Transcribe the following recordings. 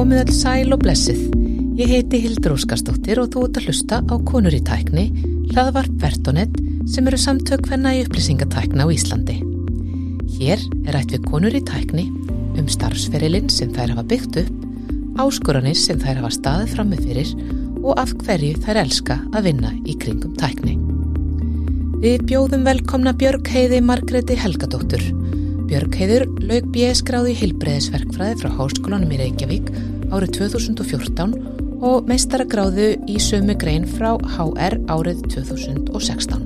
Komið all sæl og blessið. Ég heiti Hildur Óskarsdóttir og þú ert að hlusta á Konur í tækni, hlaðvarp Vertonet sem eru samtök hvenna í upplýsingatækna á Íslandi. Hér er ætt við Konur í tækni um starfsferilinn sem þær hafa byggt upp, áskoranir sem þær hafa staðið frammi fyrir og af hverju þær elska að vinna í kringum tækni. Við bjóðum velkomna Björg Heiði Margreti Helgadóttur. Björg Heiður laug bjöskráði hilbreiðisverkfræði frá Háskólanum í Reykjavík árið 2014 og meistaragráðu í sömu grein frá HR árið 2016.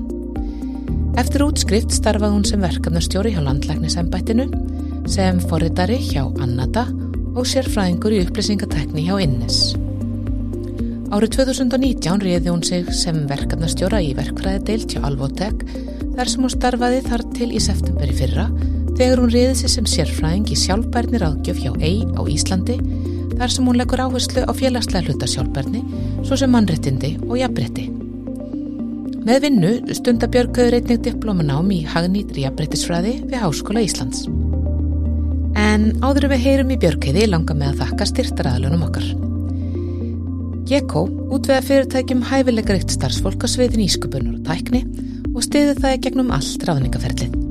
Eftir útskrift starfaði hún sem verkefnastjóri hjá landlæknisembættinu, sem forritari hjá Annata og sérfræðingur í upplýsingatekni hjá Innes. Árið 2019 réði hún sig sem verkefnastjóra í verkfræðideilt hjá Alvotek þar sem hún starfaði þar til í september í fyrra þegar hún réði sig sem sérfræðing í sjálfbærni ráðgjöf hjá EI á Íslandi þar sem hún leggur áherslu á félagslega hluta sjálfbærni svo sem mannrettindi og jafnbretti. Með vinnu stundabjörgauður einnig diplomanám í hagnýtri jafnbrettisfræði við Háskóla Íslands. En áður við heyrum í björgauði langa með að þakka styrtaraðlunum okkar. Gekko útveða fyrirtækjum hæfilegaríkt starfsfólk á sviðin ískupunar og tækni og stiði það gegnum allt ráðningaferlið.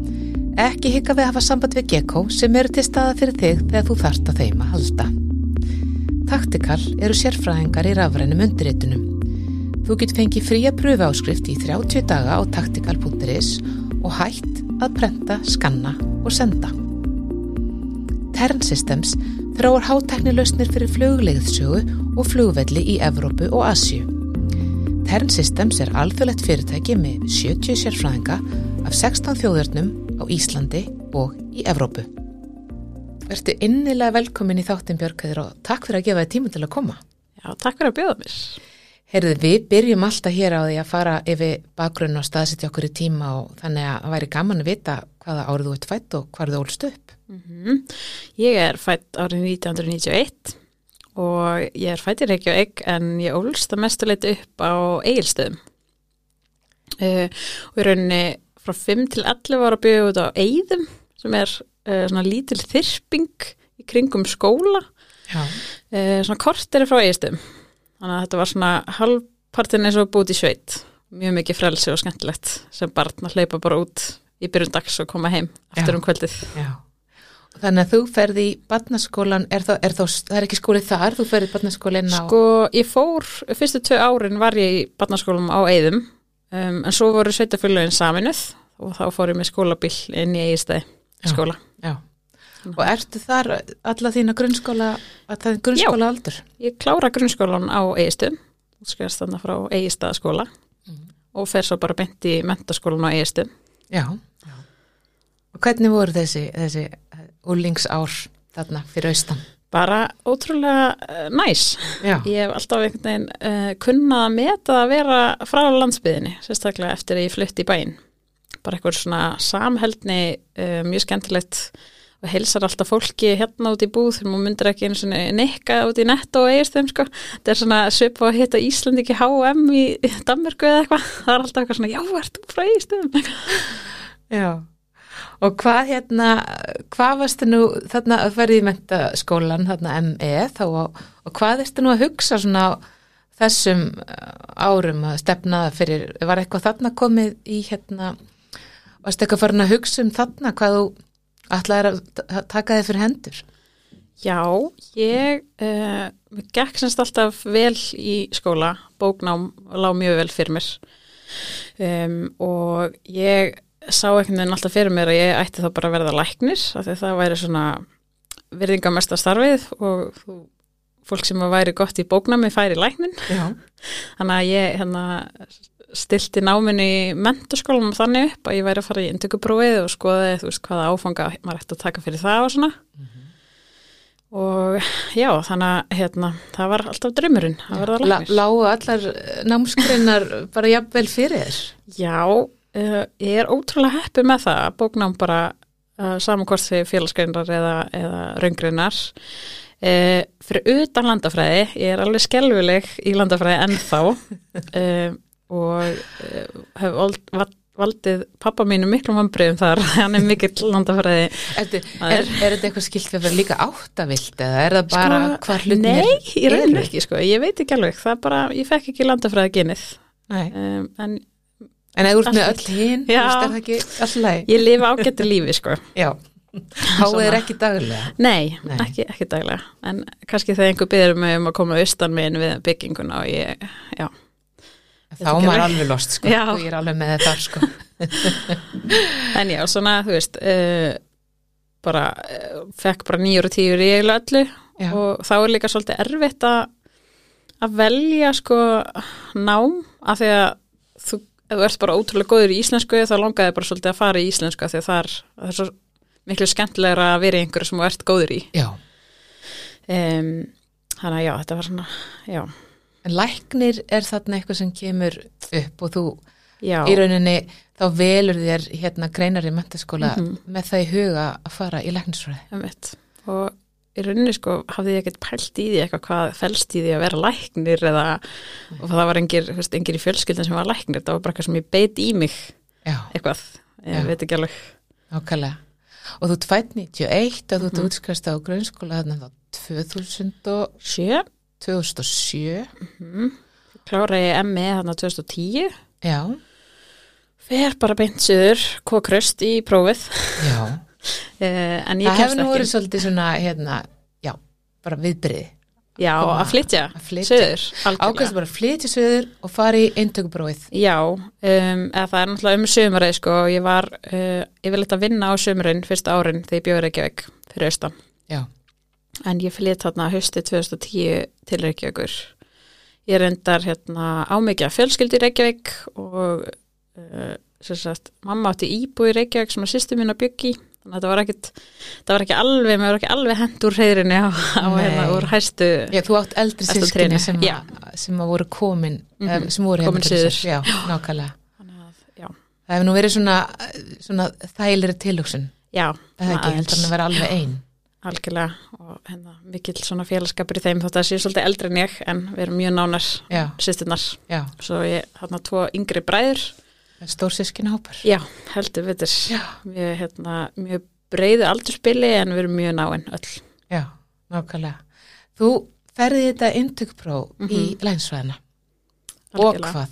Ekki hika við að hafa samband við Gekko sem eru til staða fyrir þig þegar þú þarft að þeim að halda. Taktikal eru sérfræðingar í rafrænum undirritunum. Þú get fengið fría pröfu áskrift í 30 daga á taktikal.is og hætt að prenta, skanna og senda. Tern Systems þráar hátæknilausnir fyrir fluglegðsögu og flugvelli í Evrópu og Asju. Tern Systems er alþjóðlegt fyrirtæki með 70 sérfræðinga af 16 þjóðurnum á Íslandi og í Evrópu. Vertu innilega velkomin í þáttin Björgæður og takk fyrir að gefa þið tíma til að koma. Já, takk fyrir að bjóða mér. Heyrðu, við byrjum alltaf hér á því að fara yfir bakgrunn og staðsetja okkur í tíma og þannig að það væri gaman að vita hvaða árið þú ert fætt og hvað þú ólst upp. Mm -hmm. Ég er fætt árið 1991 og ég er fætt í Reykjavík en ég ólst að mestuleiti upp á eigilstöðum. Uh, og í rauninni frá 5 til 11 var að byggja út á eigðum sem er uh, svona lítil þyrping í kringum skóla. Uh, svona kort er frá eigilstöðum. Þannig að þetta var svona halvpartin eins og í sveit. Mjög mikið frelsi og skemmtilegt sem barn að hleypa bara út í byrjun dags og koma heim eftir Já. um kvöldið. Já. Þannig að þú ferði í barnaskólan, er, þá, er þá, það er ekki skólið þar, þú ferði í barnaskólan á... Sko, ég fór, fyrstu tvö árin var ég í barnaskólum á Eyðum um, en svo voru sveitafélagin saminuð og þá fór ég með skólabíl inn í Eyðistæði Já. skóla. Já. Og ertu þar alla þína grunnskóla, að það er grunnskóla aldur? Ég klára grunnskólan á Eyðistöðum, skæðast þannig frá Eyðistæðaskóla og fer svo bara beint í mentaskólan á Eyðistöðum. Já. Já. Og hvernig voru þessi, þessi úlingsár þarna fyrir austan? Bara ótrúlega uh, næs. Já. Ég hef alltaf einhvern veginn uh, kunnað að meta að vera frá landsbyðinni, sérstaklega eftir að ég flutti í bæinn. Bara eitthvað svona samheldni, uh, mjög skemmtilegt og heilsar alltaf fólki hérna út í búð þegar maður myndir ekki einu svona nekka út í netto og eigist þeim sko. Þetta er svona svipa að hitta Íslandiki H&M í Danmörku eða eitthvað. Það er alltaf eitthvað svona, já, ert þú frá eigist þeim? Já. Og hvað hérna, hvað varstu nú þarna að ferði í mentaskólan, þarna ME þá og, og hvað ertu nú að hugsa svona á þessum uh, árum að stefna fyrir, var eitthvað þarna komið í hérna, varstu eitthvað farin að hugsa um þarna hvað þú ætlaðir að ta- taka þið fyrir hendur? Já, ég uh, gekk semst alltaf vel í skóla, bóknám lág mjög vel fyrir mér um, og ég sá einhvern veginn alltaf fyrir mér að ég ætti þá bara að verða læknir af því að það væri svona virðingamesta starfið og þú, fólk sem væri gott í bóknámi færi læknin þannig að ég hérna stilti náminni í mentaskólanum þannig upp að ég væri að fara í indökuprófið og skoði þú veist hvaða áfanga maður ætti að taka fyrir það og svona. Og já þannig að hérna, það var alltaf draumurinn að verða læknir. lágu allar námskreinar bara jafnvel fyrir þér? Já, uh, ég er ótrúlega heppið með það að bóknám bara uh, samankort því félagsgreinar eða, eða raungreinar. Uh, fyrir utan landafræði ég er alveg skelvileg í landafræði ennþá. Og hef var valdið pappa mínu miklum vambriðum þar, hann er mikill landafræði. Er, er- er þetta eitthvað skilt við að vera líka áttavilt eða er það bara hvað hlutin Nei, ég eru? reyna ekki, sko, ég veit ekki alveg, það er bara, ég fekk ekki landafræði genið, um, en En eða þú ert með öll hinn, Já. er það ekki alltaf ég lifa ágættu lífi, sko. Já, háið er ekki daglega. Nei, Nei. Ekki, ekki daglega, en kannski þegar einhver byrður mig um að koma austan minn við bygginguna og ég, já, Þá ekki er maður alveg. lost, sko. Já. Og ég er alveg með þetta, sko. en já, svona, þú veist, uh, bara, uh, fekk bara nýjur og tíur í eiginlega öllu Já. og þá er líka svolítið erfitt að að velja sko nám af því að þú, ef þú ert bara ótrúlega góður í íslensku þá langaði bara svolítið að fara í íslensku því að það er, það er svo miklu skemmtilegra að vera í einhverju sem þú ert góður í Já. um, þannig að já, þetta var svona já, En læknir er þarna eitthvað sem kemur upp og þú já, í rauninni þá velur þér hérna greinar í mentaskóla Mhm. með það í huga að fara í læknisfræði. og í rauninni sko hafði ég ekkert pælt í því eitthvað hvað felst í því að vera læknir eða, og það var engir, veist, engir í fjölskyldin sem var læknir, það var bara eitthvað sem ég beit í mig Já, eitthvað, ég Já. veit ekki alveg nákvæmlega. Og þú tvætt 91 og þú ert útskast á grunnskóla þarna þá 2000 og sjö, 2007. mm. klára ég ME þarna 2010 Já, fer bara beint söður, kókröst í prófið já. Uh, en ég Það kemst hefur nú ekki verið svolítið svona, hérna, já, bara viðbyrði. já, koma- að flytja, söður. Ákvæmst bara að flytja söður og fara í eintökubróið. Já, um, eða það er náttúrulega um sömurið sko, ég var uh, yfirleitt að vinna á sömurinn fyrsta árin þegar ég bjóði Reykjavík fyrir austan Já, en ég flytt þarna hausti 2010 til Reykjavíkur ég reyndar hérna af fjölskyldi í Reykjavík og uh, sem sagt, mamma átti íbúi í Reykjavík sem að sýstu mín að byggi þannig að það var ekkit það var ekki alveg, maður var ekki alveg hend úr heyrinni á, á hérna úr hæstu Já, þú átt eldri sískinni sem, að- sem að voru komin, mm Mhm, sem voru komin til suður. þess. Já, nákvæmlega. að, já, Það hefur nú verið svona, svona þægilegri tilhugsun. já Það er ekki, heldur hann að vera alveg einn. algjörlega og hérna mikill svona félagskapur í þeim þótt að það sé svolítið eldri en ég en við erum mjög nánar Já, sýstinnar já. svo ég hérna tvo yngri bræður Stór sískinni hópar. já, heldur við Já. mjög, hérna, mjög breiðu aldurspili en við erum mjög náinn öll Já, nákvæmlega. Þú ferði þetta eintökupróf í Mhm. lænsvæðina. Og hvað?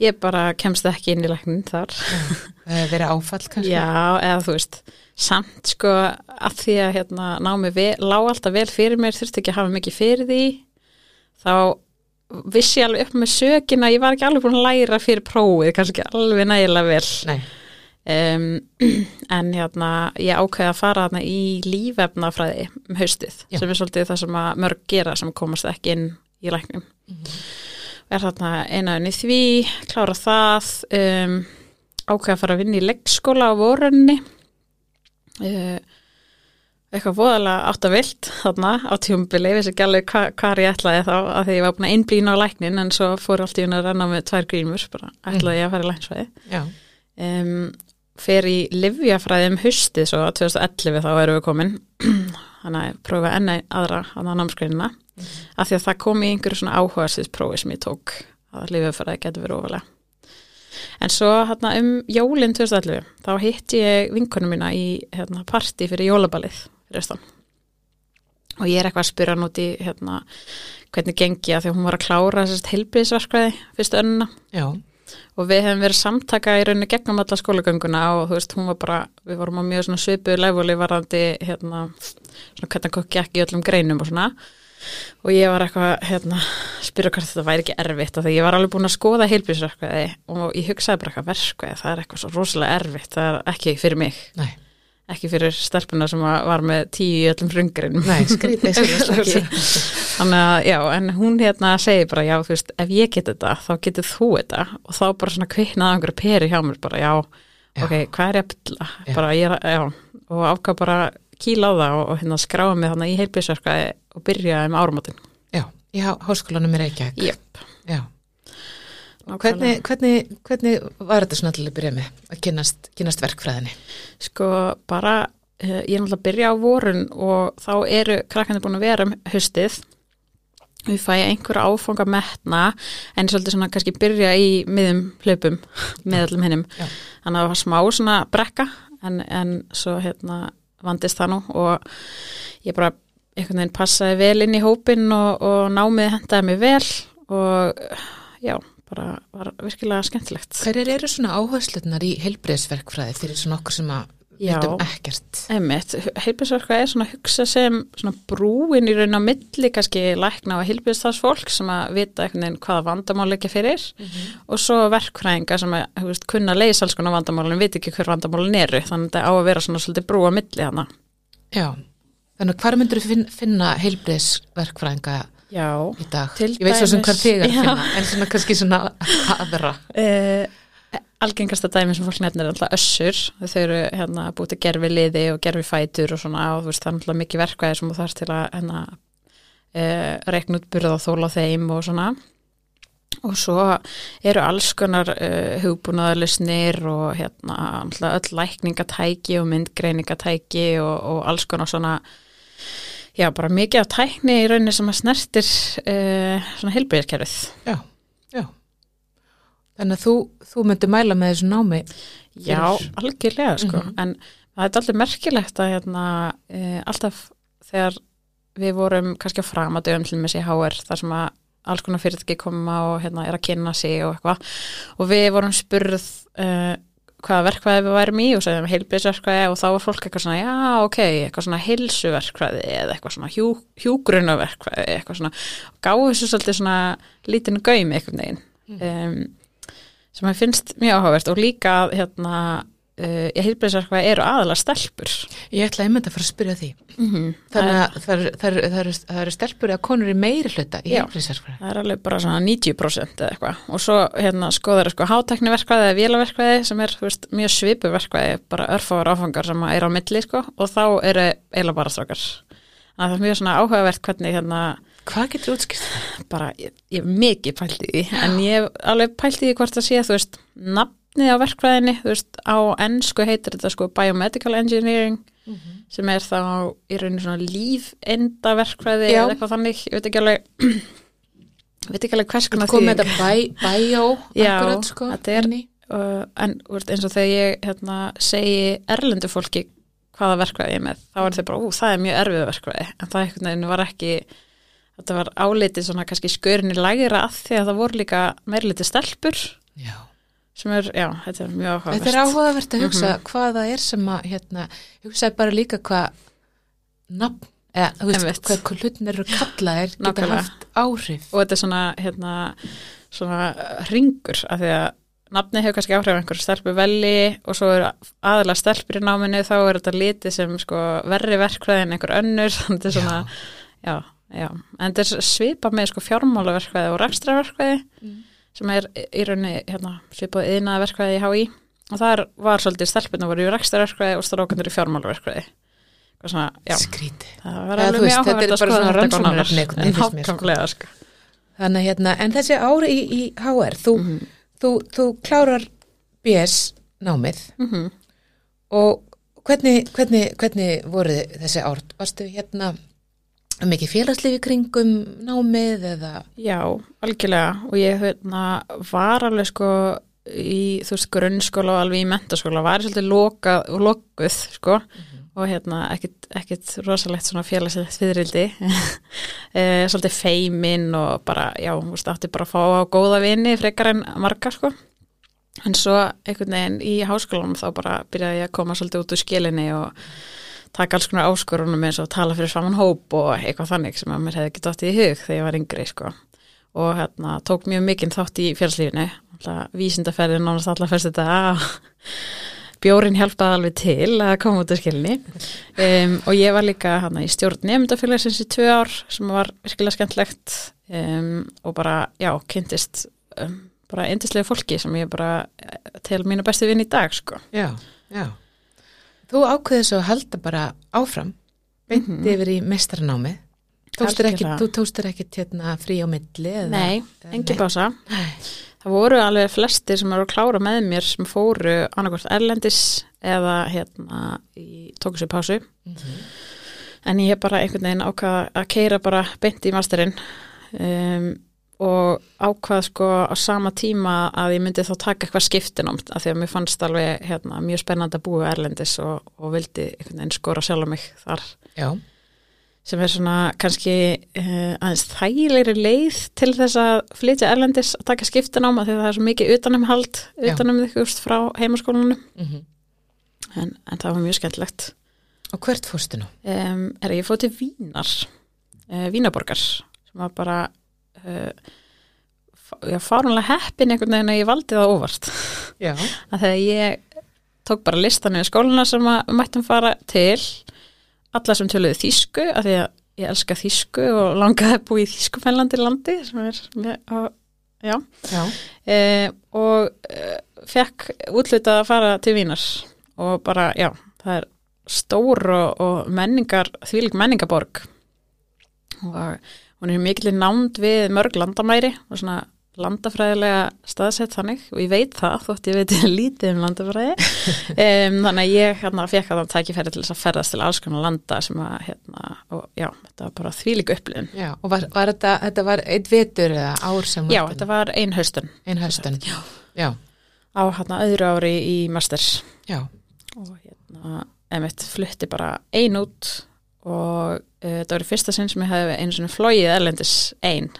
ég bara kemst ekki inn í læknin þar Það verið áfall kannski? já, eða þú veist samt sko að því að hérna námi vel, lá alltaf vel fyrir mér þurfti ekki að hafa mikið fyrir því þá vissi alveg upp með sökin að ég var ekki alveg búin að læra fyrir prófið, kannski ekki alveg nægilega vel Nei. um, en hérna ég ákveði að fara þarna í lífefnafræði um haustið, Já. sem er svolítið það sem að mörg gera sem komast ekki inn í læknum er þarna einaðin í því klára það um, ákveði að fara að vinna í leggskóla á vorunni uh, eitthvað voðalega átt að vilt þarna á tjómbili, vissi ekki alveg hva, hvað ég ætlaði þá að því ég var búin að einblýna á læknin en svo fór allt í hún að renna með tvær grímur bara ætlaði ég að fara í læknsvæði um, fer í livjafræði um hustið svo 2011 þá erum við komin. Þannig að prófa enn ein aðra á námsgreinina. Af því að það kom í einhverju svona áhugaðsvíðsprófi en svo hérna um jólinn 2011 þá hitti ég vinkonum mína í hérna, partí fyrir jólabalið austan. Og ég er eitthvað að spyrja hann út í hérna, hvernig gengi að því að hún var að klára þessast heilbriðsverkvæði fyrstu önnuna Já. og við hefum verið samtaka í rauninni gegnum alla skólagönguna og veist, hún var bara, við vorum á mjög svona svipu lefuli varandi, hérna hvernig kokki ekki í öllum greinum og svona og ég var eitthvað, hérna spyrja hvort þetta væri ekki erfitt af því ég var alveg búin að skoða heilbísverkvæði og ég hugsaði bara eitthvað verkvæði, það er eitthvað svo rosalega erfitt, það er ekki fyrir mig Nei. ekki fyrir stelpuna sem var með tíu í öllum frungrinum Nei, skrítið. Þannig að, já, en hún hérna segir bara, já, þú veist, ef ég get þetta, þá getur þú þetta og þá bara svona kviknaði einhverju peri hjá mér, bara, já, Já. ok, hvað er ég að bylla? Bara, ég já, og ákvað bara kýla á það og, og hérna skráa mig þannig í heilbísverkaði og byrjaði með árumátin. Já, í há- háskólanum í Reykjavík. Jöp. Já. Hvernig, hvernig, hvernig var þetta svona til að byrja með að kynast, kynast verkfræðinni? Sko, bara, uh, ég er náttúrulega að byrja á vorun og þá eru krakkandi búin að vera um haustið við fæ einhverja áfanga metna en svolítið svona kannski byrja í miðum hlaupum með allum hinnum þannig að það var smá svona brekka en, en svo hérna vandist það nú og ég bara einhvern veginn passaði vel inn í hópin og, og námið hendaði mig vel og já, bara var virkilega skemmtilegt Hverjar eru svona áherslunar í heilbreyðsverkfræði fyrir svona okkur sem að. Veitum ekkert? Einmitt, heilbjörnsverka er svona að hugsa sem svona brúin í raun á milli kannski lækna og heilbjörnstafsfólk sem að vita einhvern veginn hvaða vandamál ekki fyrir og svo verkfræðinga sem að veist, kunna leysa alls konar vandamálin veit ekki hver vandamálin eru þannig að þetta á að vera svona svolítið brú á milli hana. Já, þannig að hvar myndur þú finna heilbreyðsverkfræðinga Já, í dag? Ég veit svo sem hvað þig er að finna, en svona kannski svona aðra. uh, algengasta dæmi sem fólk nefnir er alltaf össur. Þau eru hérna búið til gerfi liði og gerfi fætur og svona og þú veist það er alltaf mikið verkvæði sem þú þarf til að hérna uh, reikna út burða og þóla þeim og svona. Og svo eru alls konar uh, hugbúnaðarlisnir og hérna alltaf öll lækningatæki og myndgreiningatæki og, og alls konar svona já bara mikið af tækni í rauninni sem að snertir uh, svona heilbyrðiskerfið Já, já. Þannig að þú, þú myndir mæla með þessu námi. Já, Fyrir- algjörlega sko, Mhm. en það er alltaf merkilegt að hérna, e, alltaf þegar við vorum kannski á framadöfum til með sér HR þar sem að alls konar fyrirtæki koma og hérna, er að kynna sig og eitthvað og við vorum spurð e, hvaða verkvæði við værum í og segjum heilbyrðsverkvæði og þá var fólk eitthvað svona já ok, eitthvað svona heilsuverkvæði eða eitthvað svona hjú, hjúgrunaverkvæði eitthvað svona, gáðu þessu svolítið svona lítinu gaum einhvern veginn um, sem að finnst mjög áhugavert og líka hérna uh, í heilbreyðsverkvæði eru aðalega stelpur Ég ætla einmitt að fara að spyrja því. mm -hmm. Þannig að það eru, það það eru, það eru stelpur eða konur í meiri hluta í Já. heilbreyðsverkfræði. það er alveg bara svona 90% eða eitthvað og svo hérna skoðar sko hátekniverkvæði eða vélaverkvæði sem er veist, mjög svipuverkvæði, bara örfáar áfangar sem er á milli sko og þá eru eiginlega bara strákar það er mjög svona áhugavert hvernig hérna Hvað getur útskýrt það? bara, ég, hef mikið pælt í því en ég hef alveg pælt í því hvort það sé þú veist, nafnið á verkfræðinni þú veist, á ennsku heitir þetta sko biomedical engineering sem er þá í rauninu svona lífenda verkfræði Já. eða eitthvað þannig, ég veit ekki alveg veit ekki alveg hvers konar kom með þýðing. þetta bæ- bæjó akkurat sko. þetta er- í. uh, en veist, eins og þegar ég hérna, segi erlendu fólki hvaða verkfræði ég með, þá er þau bara, ú, það er mjög erfið verkfræði, en það var ekki þetta var álitið svona kannski skörinni lægira að því að það voru líka meirliti stelpur Já. sem er, já, þetta er mjög áhugavert Þetta er áhugavert að hugsa Mhm. hvað það er sem að, hérna, hugsaði bara líka hvað nafn, eða, þú veist, Einmitt. hvað hlutin eru kallaðir geta Nákvæmlega. haft áhrif. og þetta er svona, hérna, svona ringur, af því að nafni hefur kannski áhrif einhverju stelpu veli og svo eru aðalega stelpur í náminu þá er þetta litið sem sko verri verkfræði en einhver önnur þannig þetta er svona, já, já en þetta er svipa með sko fjármálaverkfræði og rekstraverkfræði Mm. sem er í rauninni hérna, svipað yðnaverkfræði í HÍ og þar var svolítið stelpuna voru í rekstraverkfræði og strákandur í já, Skríti. það var Já, alveg mjög þetta er áhugavert að bara skoða svona þetta veginn, finnst mér, sko. Þannig að hérna, en þessi ári í, í HR, þú, Mhm. þú, þú klárar BS námið Mhm. og hvernig, hvernig, hvernig voru þessi ár? Varstu hérna mikið félagslífi kringum námið eða? Já, algjörlega. Og ég hérna, var alveg sko í þú veist grunnskóla og alveg í mentaskóla var ég svolítið loka, lokuð sko. Og hérna ekkit, ekkit rosalegt svona félagslegt fyririldi e, svolítið feimin og bara, já, þú veist, átti bara að fá á góða vini frekar en margar sko. En svo einhvern veginn í háskólanum þá bara byrjaði ég að koma svolítið út úr skilinni og taka alls konar áskorunum eins og tala fyrir saman hóp og eitthvað þannig sem að mér hefði ekki dótt í hug þegar ég var yngri sko. Og hérna tók mjög mikinn þátt í fjárslífinu vísindaferðin nánast allar fyrst þetta bjórin hjálpaði alveg til að koma út af skilni. Um, og ég var líka hérna í stjórn nefndafélagsins í tvö ár sem var virkilega skemmtlegt. Um, og bara, já, kynntist um, bara eindislega fólki sem ég bara eh, til mínu bestu vinn í dag sko. Já, já. Þú ákveðið svo að halda bara áfram, beint Mhm. yfir í Algjörlega. þú tókstur ekki hérna frí á milli? Eða, Nei, pása Nei. Það voru alveg flestir sem eru að klára með mér sem fóru annarkvort erlendis eða hérna í tóku sér pásu Mhm. en ég hef bara einhvern veginn ákvað að keira bara beint í masterinn um, og ákvað sko á sama tíma að ég myndi þá taka eitthvað skiptinámt af því að mér fannst alveg hérna, mjög spennandi að búa erlendis og, og vildi einhvern veginn skora sjálf mig þar. Já, sem er svona kannski uh, aðeins þægilegri leið til þess að flytja erlendis að taka skiptinám af því að það er svo mikið utanumhald utanum þig veist, frá heimaskólanum. Mm en, en það var mjög skemmtilegt. Og hvert fórstu nú? um, er ég fóð til Vínar uh, Vínaborgar sem var bara uh, ég fárunlega heppin einhvern veginn að ég valdi það óvart. Já, að þegar ég tók bara listan í skóluna sem að mættum fara til alla sem töluðu þýsku af því að ég elska þýsku og langaði að búa í þýskufænlandi landi sem er mjög, og, já. Já, e, og e, fekk útlutað að fara til Vínar og bara, já, það er stór og, og menningar þvílik menningaborg og hún er mikil nánd við mörg landamæri og svona landafræðilega staðsett þannig og ég veit það þótt ég veit lítið um landafræði um, þannig að ég hérna fekk að það tækifæri til þess að ferðast til alls konar landa sem að hérna, og já, þetta var bara þvílik upplifun já. Og var, var þetta, þetta var eitt vetur eða ár sem Já, þetta var ein haustun Ein höstun. Já. Já, á hérna öðru ári í Masters já, og hérna, emitt, flutti bara ein út og uh, þetta var í fyrsta sinn sem ég hefði einu svona flóið erlendis ein.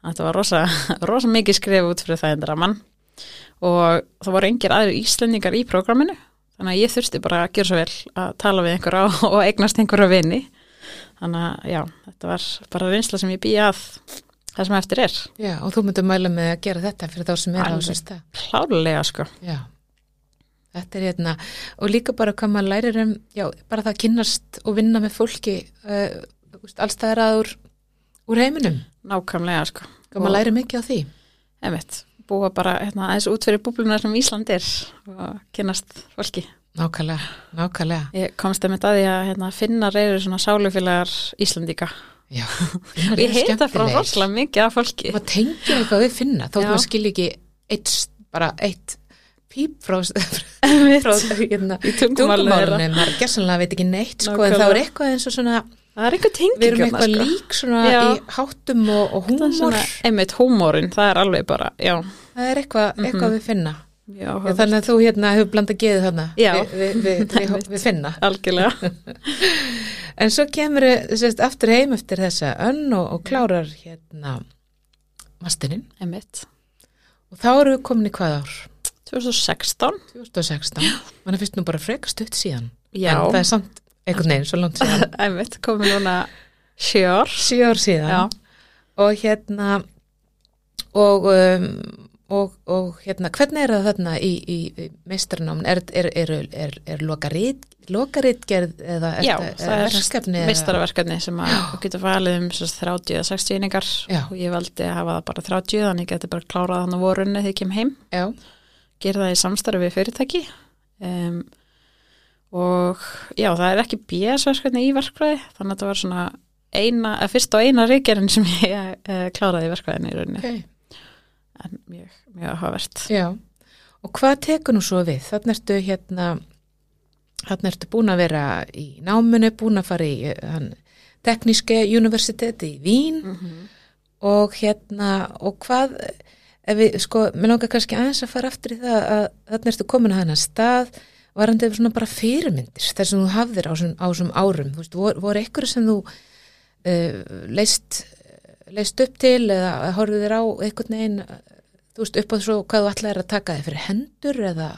Þetta var rosa, rosa mikið skrif út fyrir það endur að mann og það voru engir aðrir íslendingar í prógraminu þannig að ég þurfti bara að gera svo vel að tala við einhverja og eignast einhverja vini. Þannig að já, þetta var bara reynsla sem ég býja að það sem eftir er. Já, og þú myndir mæla með að gera þetta fyrir þá sem er á þessu stað. klálega sko. Já, þetta er hérna, og líka bara hvað maður lærir um, já, bara það að kynnast og vinna með fólki uh, allstæðar að úr, úr heiminum. nákvæmlega sko Og maður lærir mikið á því. Emitt, búa bara hérna, aðeins út fyrir búblunar sem Ísland er og kynast fólki. Nákvæmlega, nákvæmlega. Ég komst einmitt að því að hérna, finnar eru svona sálufélagar Íslandíka. Já, ég heita frá rosalega mikið af fólki. maður tengir eitthvað við finna þó maður skilji ekki eitt, bara eitt píp frá, frá hérna, tungumálunum maður gessanlega veit ekki neitt sko, en það er eitthvað eins og svona við erum eitthvað sko. lík svona Já. í háttum og, og húmor einmitt, húmórin, það er alveg bara, já. það er eitthvað, eitthvað Mhm. við finna Já, Já, þannig að þú hérna hefur blandað geðið þarna við, við, við, við, við finna algjörlega. en svo kemur sérst, aftur heim eftir þessa önn og, og klárar hérna mastininn einmitt. og þá eru við komin í hvað ár? 2016. 2016 mann finnst nú bara frekar stutt síðan Já. en það er samt einhvern veginn svo langt síðan einmitt, komið núna sjör. sjö ár síðan Já. og hérna og, um, og, og hérna hvernig er það þarna í, í, í meistarnámin er, er, er, er, er lokarit lokaritgerð eða Já, þetta- það er verkefni eða- Meistaraverkefni sem að þú getur valið um sagt 30 eða 60 einingar Já. og ég valdi að hafa það bara 30 þannig ég geti bara klárað hann á vorunni þegar ég kem heim já, gera það í samstarfi við fyrirtæki. Um, og já, það er ekki BS-verkefni í verkfræði þannig að þetta var svona eina, fyrst og eina reykjarinn sem ég uh, kláraði í verkfræðinni í rauninni. Ok. En mjög, mjög áhugavert. Já, og hvað tekur nú svo við? Þannig ertu hérna, þannig ertu búin að vera í náminu, búin að fara í eh, hann, tekníske universiteti í Vín. Mm -hmm. og hérna, og hvað, ef við, sko, mér langar kannski aðeins að fara aftur í það að þannig ertu komin að þennan stað, varandi svona bara fyrirmyndir, þar sem þú hafðir á þessum- árum, þú veist, voru, voru einhverju sem þú uh, leist, leist upp til eða horfið þér á einhvern veginn, þú veist, upp á svo hvað þú ætlaðir að taka þig fyrir hendur eða,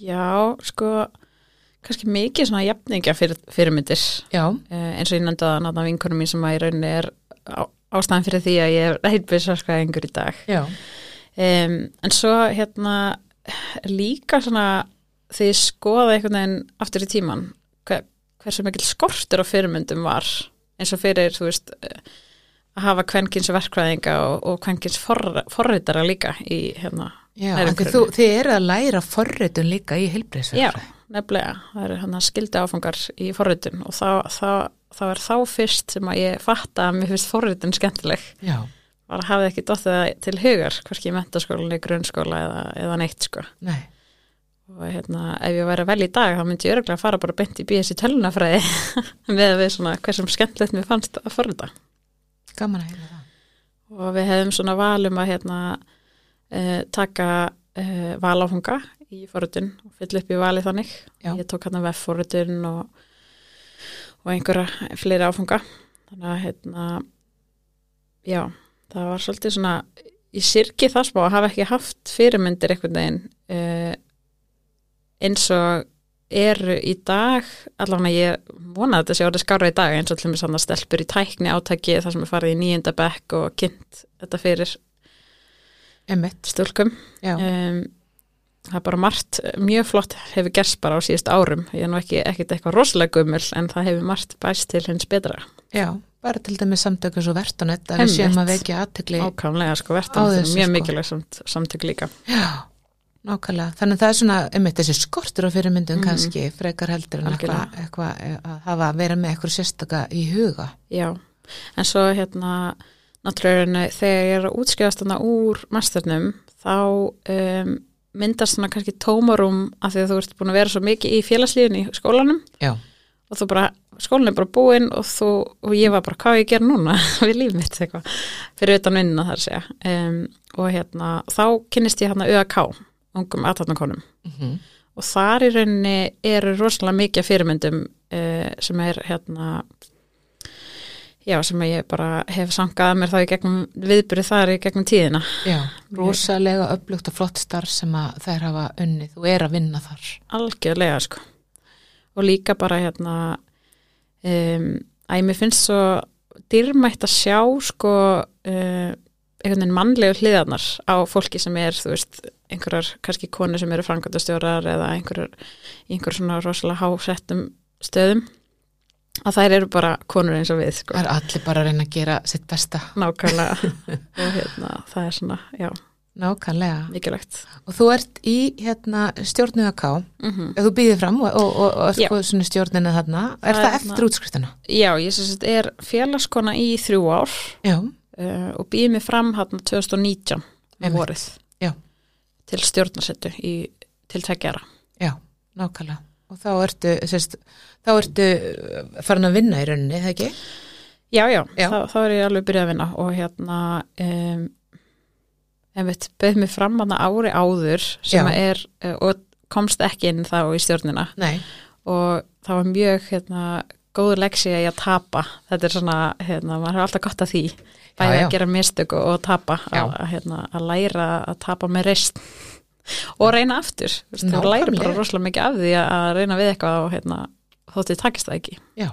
Já, sko kannski mikið svona jafningja fyrir, fyrirmyndir. Já, uh, eins og ég nefndi að náttúrulega vinkunum mín sem að í rauninni er á, ástæðan fyrir því að ég er heilbyrðsverkvæðingur í dag. Já, um, en svo hérna líka svona því ég skoða einhvern veginn aftur í tíman hver, hversu mikil skortur á fyrirmyndum var eins og fyrir þú veist að hafa kvenkins verkvæðinga og, og kvenkins for, forritara líka í hérna já, þú, þið eru að læra forritun líka í Já, heilbreyðsverð. nefnilega, það eru hann skildi áfangar í forritun og þá, þá, þá er þá fyrst sem að ég fatta að mér finnst forritun skemmtileg. Já, var að hafa ekki dottið það til hugar hvorki í mentaskólinni, grunnskóla eða, eða neitt sko. Nei, og hérna, ef ég væri að velja í dag þá myndi ég örgulega að fara bara beint í BS í tölunafræði með að við svona hversum skemmtilegt mér fannst að forrita. Gaman að heyra það. og við hefðum svona valum að hérna uh, taka uh, valáfunga í forrutun og fylla upp í valið þannig. Já. ég tók hérna vef-forrutun og, og einhverja fleiri áfunga þannig að hérna já, það var svolítið svona í sirki það smá að hafa ekki haft fyrirmyndir einhvern veginn uh, eins og eru í dag, allavega ég vona að þetta sé orðið skára í dag eins og mér sann að stelpur í tækni átaki þar sem er farið í nýjunda bekk og kynnt þetta fyrir Emmett, stúlkum. Já, um, það er bara margt mjög flott hefur gerst bara á síðust árum ég er nú ekki ekkert eitthvað rosalega gummul en það hefur margt bæst til hins betra já, bara til dæmis samtöku svo verðanett að við séum að vekja aðtegli ákvæmlega sko verðan þessu, mjög sko. mikilvæg samt, samtök líka Já, nákvæmlega. Þannig að það er svona, einmitt þessi skortur á fyrirmyndum Mhm. kannski, frekar heldur en eitthvað eitthva, að hafa verið með eitthvað sérstaka í huga. Já, en svo hérna náttúrulega þegar ég er að útskjáðast myndast svona kannski tómarum af því að þú ert búin að vera svo mikið í félagslíðin í skólanum Já. og þú bara, skólinn er bara búinn og, þú, og ég var bara, hvað ég að gera núna við líf mitt eitthvað, fyrir utan vinnina þar segja um, og hérna þá kynnist ég hérna ÖAK ungum aðtarnakonum Mm -hmm. og þar í rauninni eru rosalega mikið fyrirmyndum uh, sem er hérna já, sem ég bara hef sangað mér þá í gegnum viðbyrði þar í gegnum tíðina. Já, rosalega upplugt og flott starf sem þær hafa unnið. Og er að vinna þar. algjörlega sko. Og líka bara hérna um, að mér finnst svo dýrmætt að sjá sko uh, einhvern veginn mannlegu hliðarnar á fólki sem er, þú veist, einhverjar kannski konur sem eru frangandastjórar eða einhverjar, í einhverjum svona rosalega hásettum stöðum að þær eru bara konur eins og við sko. Það er allir bara að reyna að gera sitt besta. nákvæmlega og hérna, það er svona, já, Nákvæmlega. mikilvægt Og þú ert í hérna, stjórnuða K, mm -hmm. þú býðir fram og, og, og, og sko svona stjórnina þarna, er Það það, er eftir þarna- útskriftina? Já, ég sagt er félagskona í þrjú ár Já, uh, og býði mig fram hann 2019 um Einmitt. vorið Já. til stjórnarsettu í, til tveggjara. já, nákvæmlega. Og þá ertu, sérst, þá ertu uh, farin að vinna í rauninni, það ekki? Já, já, Já. Þá, þá er ég alveg byrjað að vinna og hérna um, en veit, beð mig fram hann ári áður sem er uh, og komst ekki inn þá í stjórnina Nei, og það var mjög hérna, góður leksi að ég að tapa þetta er svona, hérna, maður er alltaf gott að því bæði já. að gera mistök og, og tapa að, að, hérna, að læra að tapa með reist og reyna aftur þú læra bara rosalega mikið af því að reyna við eitthvað og hérna, þóttið takist það ekki já,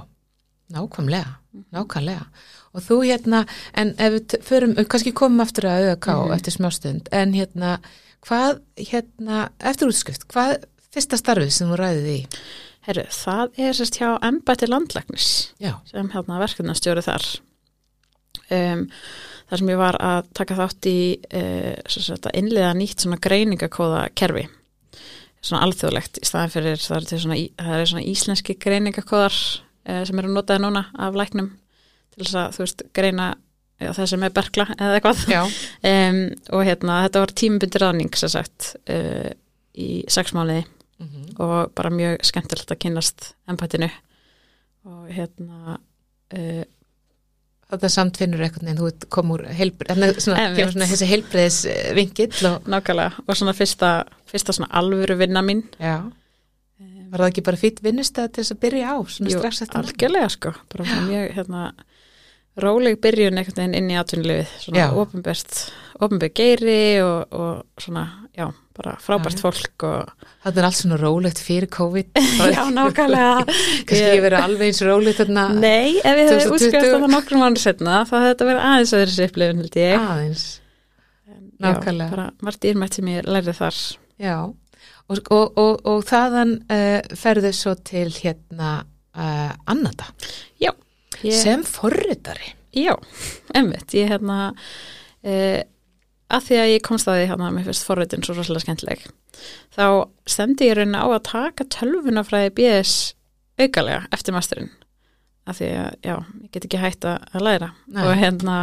nákvæmlega, nákvæmlega. Og þú hérna, en ef við förum, kannski komum aftur að auðvitað Mhm. eftir smástund, en hérna, hvað, hérna, eftir útskrift, hvað fyrsta starfið sem þú ræðið í? Herru, það er sérst hjá embætti landlæknis Já, sem hérna verkefnastjóri þar um, þar sem ég var að taka þátt í uh, að innliða nýtt greiningakóða kerfi. Svona alþjóðlegt í staðan fyrir það er, svona, það er svona íslenski greiningakóðar uh, sem eru notaði núna af læknum til þess að þú veist greina já, það sem er berkla eða eitthvað. Um, og hérna þetta var tímabundir ráðning sem sagt uh, í sex mánuði. Mm og bara mjög skemmtilegt að kynast embættinu. Og hérna uh, þetta samt finnur eitthvað en þú ert kom úr heilbrið, þannig svona, Einmitt. kemur svona þessi heilbriðis vingill og, nákvæmlega. Og svona fyrsta, fyrsta svona alvöru vinna mín. Já, var það ekki bara fýtt vinnustæð til þess að byrja á, svona Jú, strax eftir algjörlega sko, bara svona mjög hérna, róleg byrjun einhvern veginn inn í atvinnulifið, svona Já. ofinbært geiri og, og svona, já, bara frábært Já, já. fólk og Þetta er allt svona rólegt fyrir COVID já, nákvæmlega kannski ég verið alveg eins rólegt þarna Nei, ef ég hefði 2020. útskrifast þetta nokkrum mánu setna þá hefði þetta verið aðeins öðru sýflifin held ég aðeins Já, nákvæmlega. bara margt dýrmætt sem ég lærði þar Já, og, og, og, og þaðan uh, ferðu svo til hérna uh, Annata Já, ég, sem forritari. já, emmitt ég hérna uh, að því að ég komst að því hérna mér finnst forritin svo rosalega skemmtileg. Þá stemdi ég raunin á að taka tölvunafræði BS aukalega eftir masterinn. Að því að, já, ég get ekki hægt að að læra. Nei. og hérna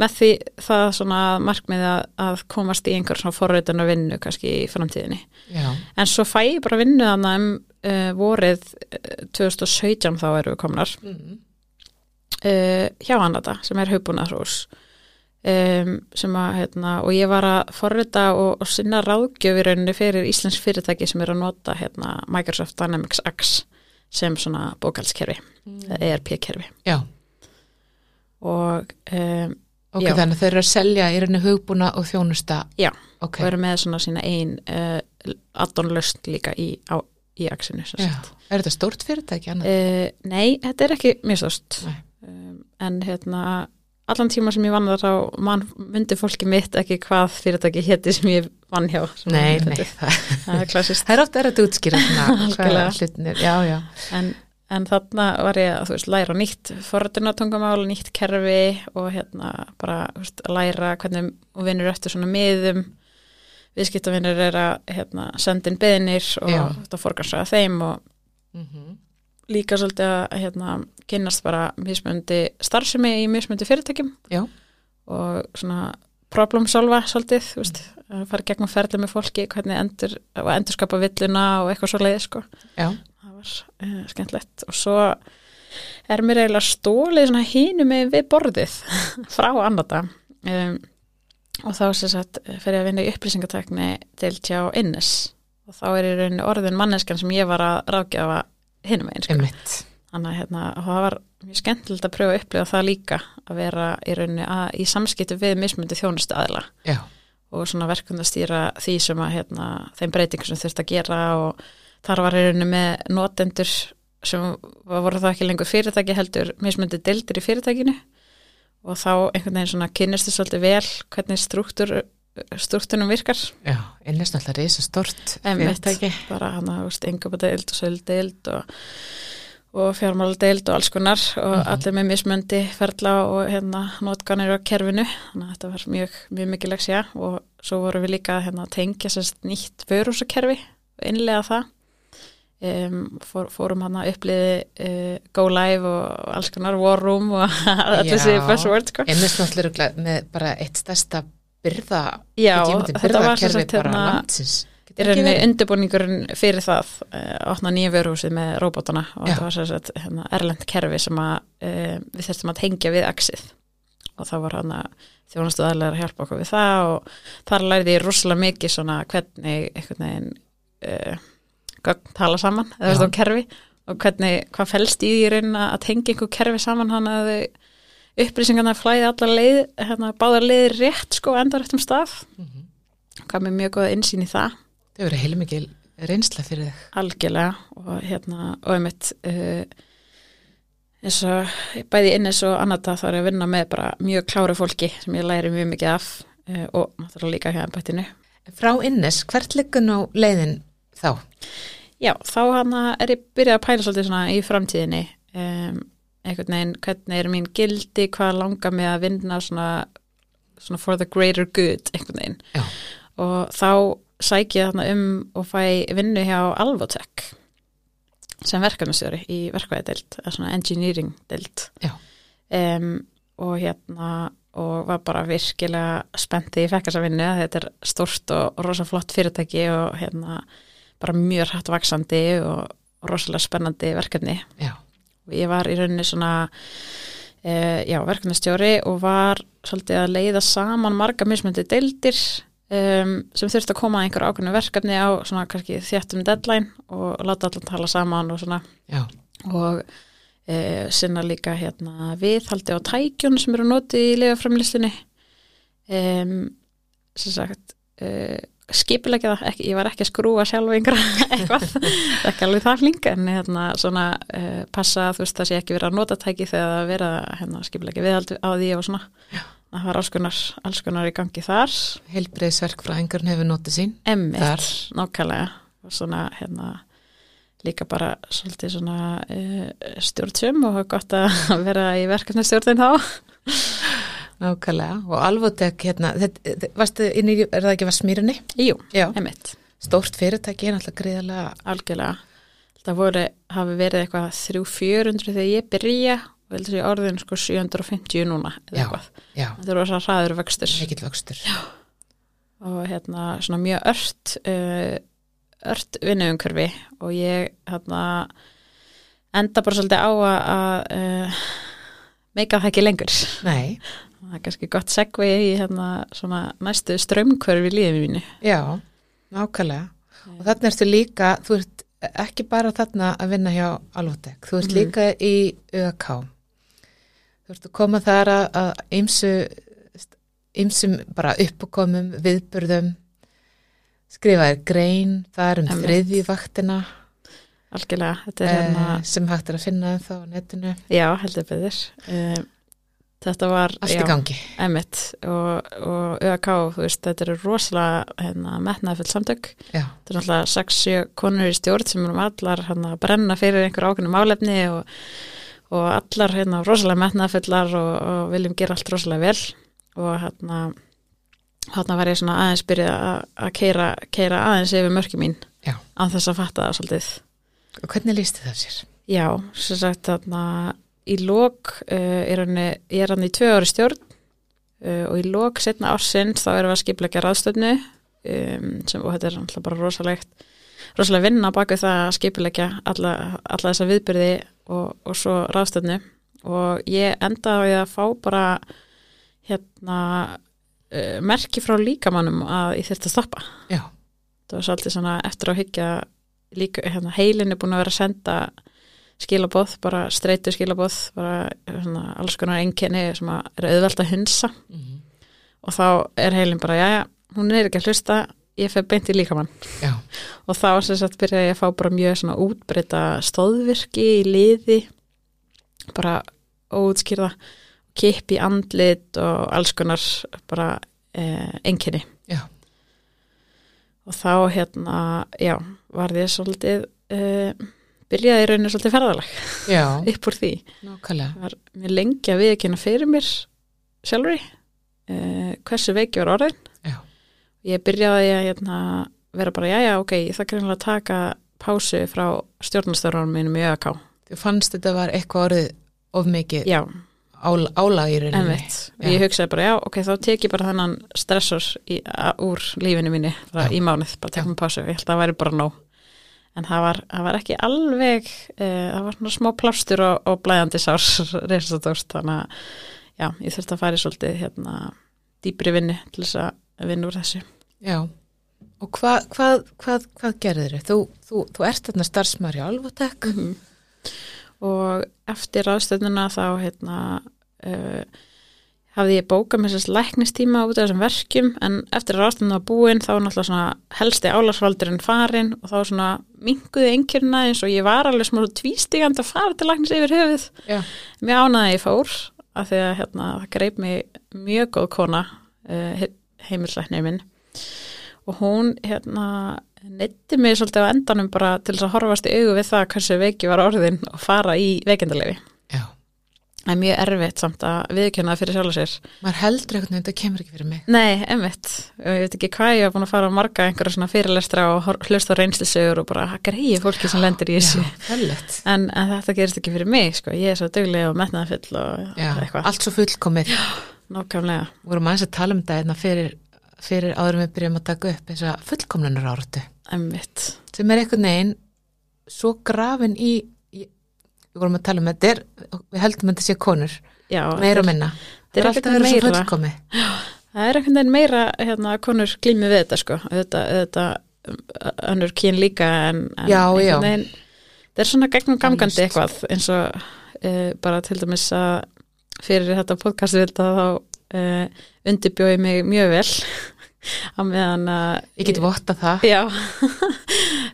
með því það svona markmiði að, að komast í einhver svona forritin vinnu kannski í framtíðinni. Já, En svo fæ ég bara vinnu þannig um uh, vorið uh, 2017 þá erum við komnar. Mm. uh, hjá Annata sem er hugbúnaðhrús um, sem að, hérna, og ég var að forrita og, og sinna ráðgjöfirunni fyrir Íslands fyrirtæki sem er að nota hérna, Microsoft Dynamics X sem svona bókalskerfi, mm. ERP-kerfi Já, og um, ok, Já. þannig að þau eru að selja í rauninni hugbúna og þjónusta. Já. Ok, og eru með svona sína ein uh, addonlöst líka í, á, í X-inu sem já. sagt. Er þetta stórt fyrirtæki annað? Uh, nei, þetta er ekki mjög stórt Nei. um, en hérna allan tíma sem ég vann þar þá mann myndi fólki mitt ekki hvað fyrirtæki héti sem ég vann hjá Nei, nei, það, það er klassist það er ofta erfitt að útskýra en, en þarna var ég að veist læra nýtt forröndunatungumál, nýtt kerfi og hérna bara veist, læra hvernig og vinnur eftir svona miðum. Viðskiptavinnur er að hérna, senda inn beðinir og forgarsraða þeim og Mm líka svolítið að hérna, kynnast bara mismöndi starfsemi í mismöndi fyrirtækjum. Já. og svona problem solva svolítið, þú veist, að fara gegnum ferli með fólki, hvernig endur og endur skapa villuna og eitthvað svo leið sko. Já, það var uh, skemmtlegt og svo er mér eiginlega stólið svona hínu með við borðið frá annata um, og þá sem sagt fer ég að vinna í upplýsingatekni til tjá innes. Og þá er í rauninni orðin manneskan sem ég var að ráðgjafa hinum einn sko. Þannig að hérna, það var mjög skemmtilegt að pröfa að upplifa það líka að vera í rauninni að, í samskiptu við mismundi þjónustu aðla Já, og svona verkundastýra því sem að hérna, þeim breytingum sem þurft að gera og þar var í rauninni með notendur sem voru það ekki lengur fyrirtæki heldur mismundi deildir í fyrirtækinu. Og þá einhvern veginn svona kynnistu svolítið vel hvernig struktúr struktúrnum virkar já, innist náttúrulega reysa stort Einmitt. fyrirtæki. bara hann að engabadeild og söldeild og, og fjármáladeild og alls konar og Mhm. allir með mismöndi ferla og hérna notganir á kerfinu þannig að þetta var mjög, mjög mikið leksja og svo vorum við líka hérna, að tengja sérst nýtt vörúsakerfi og innlega það um, fór, fórum hann að uppliði uh, Go Live og alls konar War Room og allir Já. buzzword sko. Innist náttúrulega örugglega með bara eitt stærsta byrða, Já, þetta var sagt bara hérna í rauninni undirbúningurinn fyrir það uh, opna nýja vöruhúsið með róbótana og Já. þetta var sér að hérna, erlend kerfi sem að uh, við þurftum að tengja við axið. Og það var hann að þjónastu aðlega að hjálpa okkur við það og þar lærði ég rosalega mikið svona hvernig einhvern veginn gögn tala saman eða á kerfi og hvernig, hvað felst í því að tengja einhver kerfi saman hann að þau upplýsingarna flæði allar leið, hérna, báðar leiðir rétt sko endar eftir stað Mhm. hvað með mjög góða insýn í það Þau eru heilmikil reynsla fyrir þig. algjörlega og hérna og einmitt uh, eins og bæði innes og annata þá er ég að vinna með bara mjög kláru fólki sem ég læri mjög mikið af uh, og náttúrulega líka hjá embættinu Frá Innes, hvert liggur nú leiðin þá? Já, þá hann er ég byrjað að pæla svolítið svona í framtíðinni um, einhvern veginn, hvernig er mín gildi, hvað langar mig að vinna svona, svona for the greater good einhvern veginn. Já. og þá sæki ég þarna um og fæ vinnu hjá Alvotech sem verkefnastjóri í verkvæðideild, eða svona engineering deild. Um, og hérna og var bara virkilega spenntið í fekk þessa vinnu, þetta er stórt og rosa flott fyrirtæki og hérna bara mjög hrætt vaksandi og rosalega spennandi verkefni. Já, ég var í rauninni svona uh, já, verkefnastjóri og var svolítið að leiða saman marga mismöndi deildir um, sem þurfti að koma að einhverju ákveðnu verkefni á svona kannski þjættum deadline og láta allan tala saman og svona. Já, og uh, sinna líka hérna viðhaldi á tækjun sem eru notið í lefaframlistinni um, sem sagt uh, skipulegja það, ég var ekki að skrúa sjálf einhverja eitthvað, ekki alveg það flink en hérna svona uh, passa þú veist það sé ekki verið að nota tæki þegar það vera hérna skipulegja viðhaldi á því og svona. Það var alls konar, alls konar í gangi þar. Heilbreiðsverkfræðingurinn hefur notið sín. emmitt, nákvæmlega. Og svona hérna líka bara svolítið svona uh, stjórnsum og gott að vera í verkefni stjórnin þá Nákvæmlega. Og Alvotek, hérna, þetta, varstu inn í, er það ekki var smýrinni? Jú, Já. emmitt, Stórt fyrirtæki er náttúrulega greiðalega, algjörlega það voru, hafi verið eitthvað 300-400 þegar ég byrja og heldur ég orðin sko 750 núna eða Já. eitthvað, já, þetta voru svo hraður vöxtur mikill vöxtur. og hérna svona mjög ört uh, ört vinnuumhverfi og ég hérna enda bara svolítið á að, að uh, meika það ekki lengur Nei, það er kannski gott segvi í hérna svona næstu strömmkverfi lífið mínu. Já, nákvæmlega. Og þarna ertu líka, þú ert ekki bara þarna að vinna hjá Alvotek, þú ert Mhm. líka í ÖK. Þú ert að koma þar að- ymsu, ymsum bara uppkomum, viðburðum, skrifaðir grein, það er um Einmitt. þriðjuvaktina Algjörlega, þetta er hérna, eh, sem hægt er að finna þá á netinu. já, heldur beður. Um, þetta var, emitt og, og ÖAK, veist, þetta eru rosalega hérna, metnaðfull samtök. Já, Þetta er náttúrulega 6-7 konur í stjórn sem erum allar hérna, brenna fyrir einhver ákveðnum málefni og, og allar hérna, rosalega metnaðfullar og, og viljum gera allt rosalega vel og hérna, hérna var ég svona aðeins byrja að, keira, keira aðeins yfir mörki mín án þess að fatta það svolítið. og hvernig lísti það sér? Já, sem sagt þarna í lók uh, er hann ég er hann í tvö ári stjórn uh, og í lók setna ársins þá erum við að skipleggja ráðstöfnu um, sem, og þetta er alltaf bara rosalegt rosalega vinna baku það að skipleggja alla, alla þessa viðbyrði og, og svo ráðstöfnu og ég endaði að fá bara hérna uh, merki frá líkamannum að ég þurfti að stoppa. Já, það var svolítið svona eftir að hyggja líka, hérna, heilin er búin að vera að senda skilabóð, bara streitu skilabóð, bara svona, alls konar einkenni sem er auðvelt að hunsa. Mhm. og þá er heilin bara, já, já, hún er ekki að hlusta ég fer beint í líkamann. Já, og þá sem sagt byrjaði ég að fá bara mjög svona útbreyta stóðvirki í liði bara óutskýrða kipp í andlit og alls konar bara eh, einkenni. Já, og þá hérna, já, var ég svolítið uh, byrjaði í rauninu svolítið ferðalag upp úr því. var mér lengi að viðkynna fyrir mér sjálfur uh, hversu veiki var orðin. Já. Ég byrjaði að hérna, vera bara, já, já, ok, ég þakka reynilega að taka pásu frá stjórnastörunum mínum í ÖK. Þú fannst þetta var eitthvað orðið of mikið Já, ála, álag í rauninni. envitt. Já. Ég hugsaði bara, já, ok, þá tek ég bara þennan stressor í, úr lífinu mínu í mánuð, bara tek Já. mér pásu. Ég held að það væri bara nóg. En það var, það var ekki alveg, uh, það var svona smá plástur og, og blæðandi sárs reynsatórst, þannig að, já, ég þurfti að fara í svolítið, hérna, dýpri vinnu til þess að vinna úr þessu. Já, og hvað, hvað, hvað, hvað gerðir þau? Þú, þú, þú ert þarna starfsmæri á Alvotek. og eftir ráðstöðnuna þá hérna uh, hafði ég bókað með þess læknistíma út af þessum verkjum en eftir að ráðstöðnuna var búin þá var náttúrulega svona helsti álagsvaldurinn farin og þá svona minguði einhverjuna eins og ég var alveg smá tvístigand að fara til læknis yfir höfuð. Já, mér ánaði að ég fór af því að hérna, það greip mig mjög góð kona uh, heimilslæknir minn. Og hún hérna neytti mig svolítið á endanum bara til þess að horfast í augu við það hversu veiki var orðin og fara í veikendalefi. Já. Það er mjög erfitt samt að viðkjöna fyrir sjálf og sér. Maður heldur eitthvað, þetta kemur ekki fyrir mig. Nei, emmitt. Ég veit ekki hvað ég var búin að fara að marga einhverja svona fyrirlestra og hlusta á reynslisögur og bara greiði fólki sem lendir í þessu. Já. En, en þetta gerist ekki fyrir mig, sko. Ég er svo duglega og metnaðafull og Já, eitthvað. allt svo fullkomið. Nákvæmlega. Við vorum aðeins að tala um þetta hérna fyrir, fyrir áður en við byrjum að taka upp þess að fullkomlunar áratu. Emmitt. Sem er einhvern veginn svo grafin í við vorum að tala um þetta, er, við heldum að þetta sé konur, Já. meira og minna. þetta er alltaf verið svo meira. fullkomið. Það er einhvern veginn meira hérna konur glými við þetta sko þetta, þetta önnur kyn líka en, en Já, já. veginn það er svona gegnum gangandi Eflaust. eitthvað eins og uh, bara til dæmis að fyrir þetta podcast þá uh, undirbjóði mig mjög vel á meðan að Ég get votta það. Já.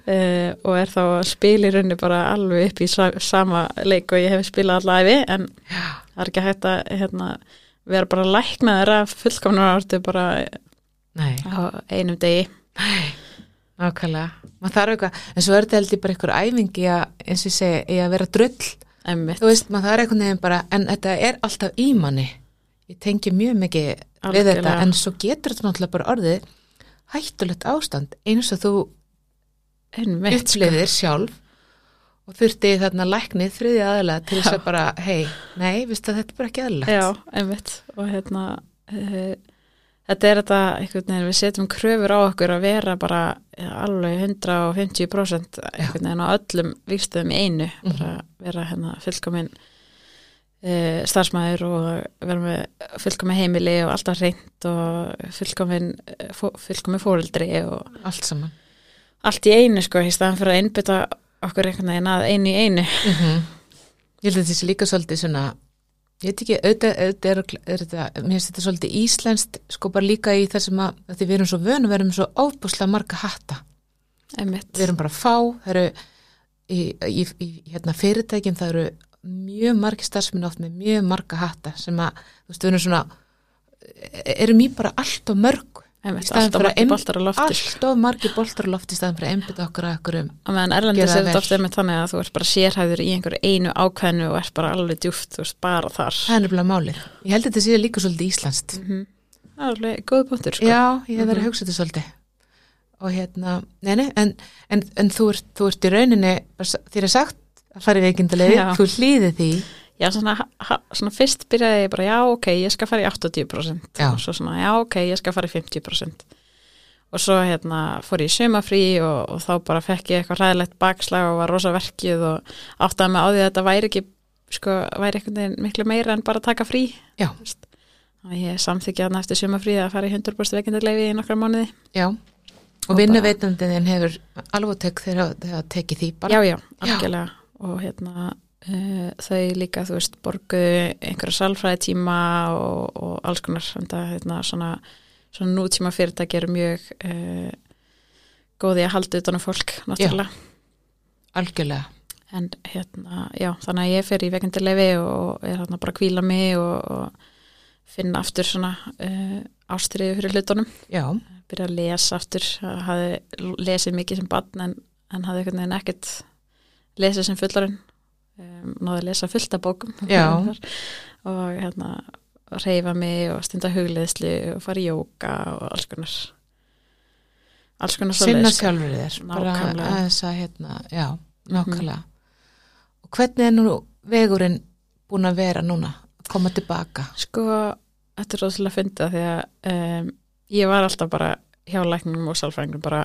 Uh, og er þá að rauninni bara alveg upp í sa sama leik og ég hef spilað allæfi en Já, það er ekki hægt að hérna, vera bara læknaður af fullkomnar ártu bara nei. á einum degi. Nákvæmlega, maður þarf eitthvað, en svo er þetta held ég bara einhver æfingi að, eins og ég segi, í að vera drull, emmitt, þú veist, maður þarf einhvern veginn bara, en þetta er alltaf í manni, ég tengi mjög mikið við þetta, en svo getur þetta náttúrulega bara orðið hættulegt ástand, eins og þú einmitt upplifðir sjálf og þurfti þarna læknið þriði aðalega til þess að bara, hei, nei, viðst að þetta er bara ekki aðalegt. Já, einmitt. Og hérna uh, þetta er þetta einhvern veginn við setjum kröfur á okkur að vera bara ja, alveg 150% einhvern veginn á öllum vikstöðum í einu Mhm. bara vera hérna fullkomin uh, starfsmæður og vera með fullkomi heimili og alltaf reynd og fó, fullkomi fóreldri og allt saman. allt í einu sko, í staðan fyrir að einbytta okkur einhvern veginn að einu í einu. Mm Ég held að þessi líka svolítið svona ég veit ekki, auðvitað, auðvitað er, er þetta, mér finnst þetta svolítið íslenskt sko bara líka í þessum að, að því við erum svo vönu, við erum svo óbúslega marga hatta. Einmitt. við erum bara fá, það eru í, í, í hérna, fyrirtækjum það eru mjög margi starfsminn oft með mjög marga hatta sem að, þú veist, við erum svona erum í bara allt og mörg alltaf ein- boltar á lofti allt of margi boltar á lofti í staðan fyrir að einbytta okkur að okkur um að meðan Erlendis er þetta ofta með þannig að þú ert bara sérhæður í einhverju einu ákveðinu og ert bara alveg djúft, þú veist, bara þar það er nefnilega málið, ég held að þetta sé líka svolítið íslenskt Mhm. Það er alveg góð punktur sko. Já, ég hef verið Mhm. að hugsa þetta svolítið og hérna, nei, nei, en, en, en þú, ert, þú ert í rauninni þér er sagt að fara í veikindalegi Já. þú hlýði því? Já, svona, ha, svona fyrst byrjaði ég bara, já, ok, ég skal fara í 80% Já. og svo svona, já, ok, ég skal fara í 50% og svo hérna fór ég í sumafrí og, og þá bara fekk ég eitthvað ræðilegt bakslag og var rosa verkið og áttaði mig á því að þetta væri ekki sko, væri veginn miklu meira en bara taka frí Já. Þannig að ég samþykja þarna eftir sumafrí að fara í 100% veikindalegi í nokkra mánuði. Já, og, Og vinnuveitandinn hefur alveg tök þegar það tekið því bara? Já, já, algjörlega og hérna uh, þau líka, þú veist, borguðu einhverja salfræði tíma og, og alls konar, þetta hérna svona, svona nútíma fyrirtæki eru mjög uh, góði að halda utan á fólk, náttúrulega. Algjörlega. En hérna, já, þannig að ég fer í vekendilefi og er hérna bara að kvíla mig og, og finna aftur svona uh, ástriðu fyrir hlutunum. Já, byrja að lesa aftur hafi lesið mikið sem barn en, en hafði ekkert lesið sem fullarinn um, náði að lesa fullt af bókum. Og hérna reyfa mig og stunda hugleðslu og fara í jóka og alls konar alls konar sinna svoleiðis, sko. sjálfur þér bara Nákvæmlega. aðeins að hérna, já, nákvæmlega. Og hvernig er nú vegurinn búin að vera núna að koma tilbaka? Sko, þetta er rosalega fyndið því að um, ég var alltaf bara hjá læknum og sálfræðingum bara,